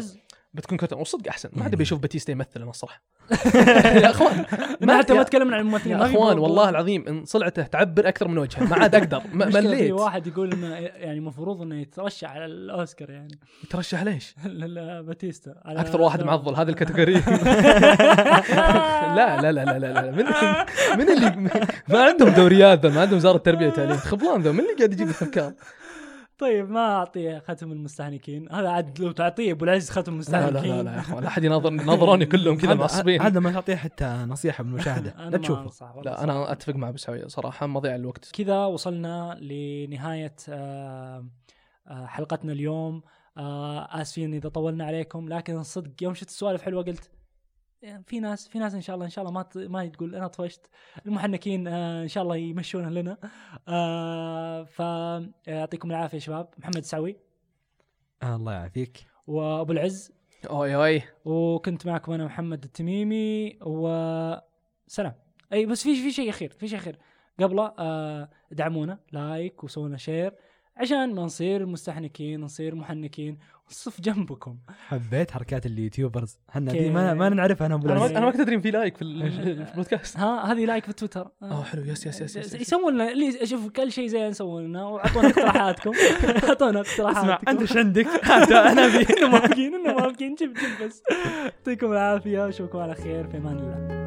بتكون كرتون. وصدق أحسن. ما عاد. ابي أشوف باتيستا يمثل أنا الصراحة. يا أخوان ما حتى ما تكلمنا عن الممثلين يا أخوان والله العظيم إن صلعته تعبر أكثر من وجهه ما عاد أقدر. م- مشكلة في مليت. واحد يقول إنه يعني المفروض إنه يترشح على الأوسكار يعني. ترشح ليش؟ باتيستا أكثر واحد معضل هذه ال category. لا لا لا لا لا. من من اللي ما عندهم دوريات ما عندهم وزارة التربية والتعليم. خبلان ذا من اللي قاعد يجيب الأفكار؟ طيب ما اعطيه ختم المستهلكين. هذا عاد لو تعطيه أبو العز ختم لا المستهلكين. لا لا, لا يا أخوان. لا أحد يناظر ناظروني كلهم كذا معصبين. هذا ما تعطيه حتى نصيحة بالمشاهدة أنا لا تشوفه. لا أنا أتفق مع ابو سعيد صراحة مضيع الوقت. كذا وصلنا لنهاية آه، آه، حلقتنا اليوم. آه، آسفين إذا طولنا عليكم لكن صدق يوم شفت السوالف حلوة قلت يعني في ناس في ناس إن شاء الله إن شاء الله ما ت- ما تقول أنا طفشت. المحنكين آه، إن شاء الله يمشونها لنا. آه، فيعطيكم العافية يا شباب. محمد سعوي آه الله يعافيك. وأبو العز. أوي أوي. وكنت معكم أنا محمد التميمي. وسلام أي بس في في شيء أخير في شيء أخير. قبله آه دعمونا like وسوونا share عشان ما نصير مستحنكين نصير محنكين. ونصف جنبكم. حبيت حركات ال YouTubers. إحنا؟ دي ما ما نعرفها أنا أنا ما ما كنت أدري في like في ال- في البودكاست. ها هذه like في تويتر. أوه حلو. yes yes yes, yes, yes. يسوون لنا اللي أشوف كل شيء زين يسوون لنا وأعطونا اقتراحاتكم. أعطونا اسمع اقتراحاتكم أنت إيش عندك؟ أنا ابي إنه موافقين إنه موافقين. جيب جيب بس. يعطيكم العافية واشوفكم على خير في أمان الله.